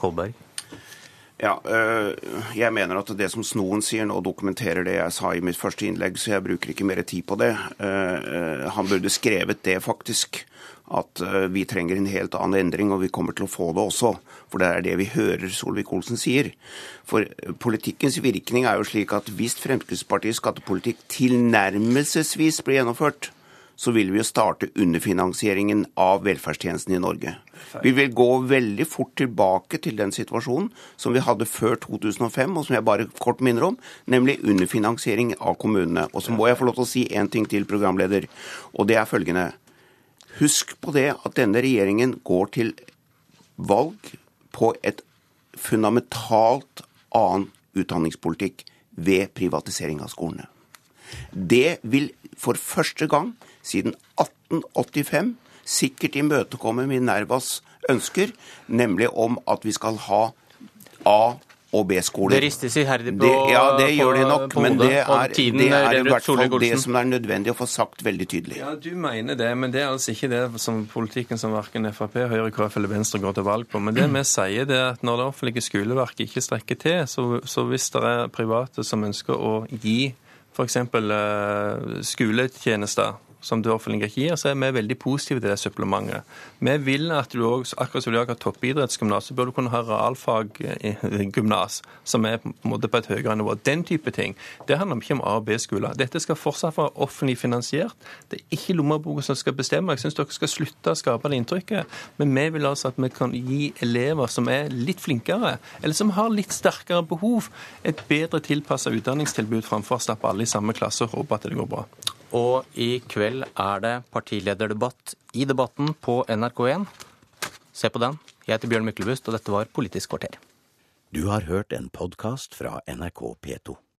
Kolberg. Ja, eh, jeg mener at det som Snoen sier nå, dokumenterer det jeg sa i mitt første innlegg, så jeg bruker ikke mer tid på det. Han burde skrevet det, faktisk at eh, vi trenger en helt annen endring, og vi kommer til å få det også. For det er det vi hører Solvik-Olsen sier. For eh, politikkens virkning er jo slik at hvis Fremskrittspartiets skattepolitikk tilnærmelsesvis blir gjennomført, så vil vi jo starte underfinansieringen av velferdstjenesten i Norge. Vi vil gå veldig fort tilbake til den situasjonen som vi hadde før 2005, og som jeg bare kort minner om, nemlig underfinansiering av kommunene. Og så må jeg få lov til å si én ting til, programleder, og det er følgende. Husk på det at denne regjeringen går til valg på et fundamentalt annen utdanningspolitikk ved privatisering av skolene. Det vil for første gang siden 1885 sikkert imøtekomme Minervas ønsker, nemlig om at vi skal ha A- og B-skoler. Det ristes iherdig på det, Ja, det gjør de nok, på men hodet, det er, tiden det er i hvert fall det som er nødvendig å få sagt veldig tydelig. Ja, Du mener det, men det er altså ikke det som politikken som verken Frp, Høyre, KrF eller Venstre går til valg på. Men det vi sier, det er at når det offentlige skoleverket ikke strekker til, så, så hvis det er private som ønsker å gi f.eks. Uh, skoletjenester som det ikke gir, så er vi veldig positive til det supplementet. Vi vil at du også, akkurat som du har toppidrettsgymnas, så bør du kunne ha realfaggymnas, som er på på et høyere nivå. Den type ting. Det handler ikke om A- og B-skoler. Dette skal fortsatt være offentlig finansiert. Det er ikke lommeboka som skal bestemme. Jeg syns dere skal slutte å skape det inntrykket. Men vi vil altså at vi kan gi elever som er litt flinkere, eller som har litt sterkere behov, et bedre tilpassa utdanningstilbud framfor å stappe alle i samme klasse og håpe at det går bra. Og i kveld er det partilederdebatt i Debatten på NRK1. Se på den. Jeg heter Bjørn Myklebust, og dette var Politisk kvarter. Du har hørt en podkast fra NRK P2.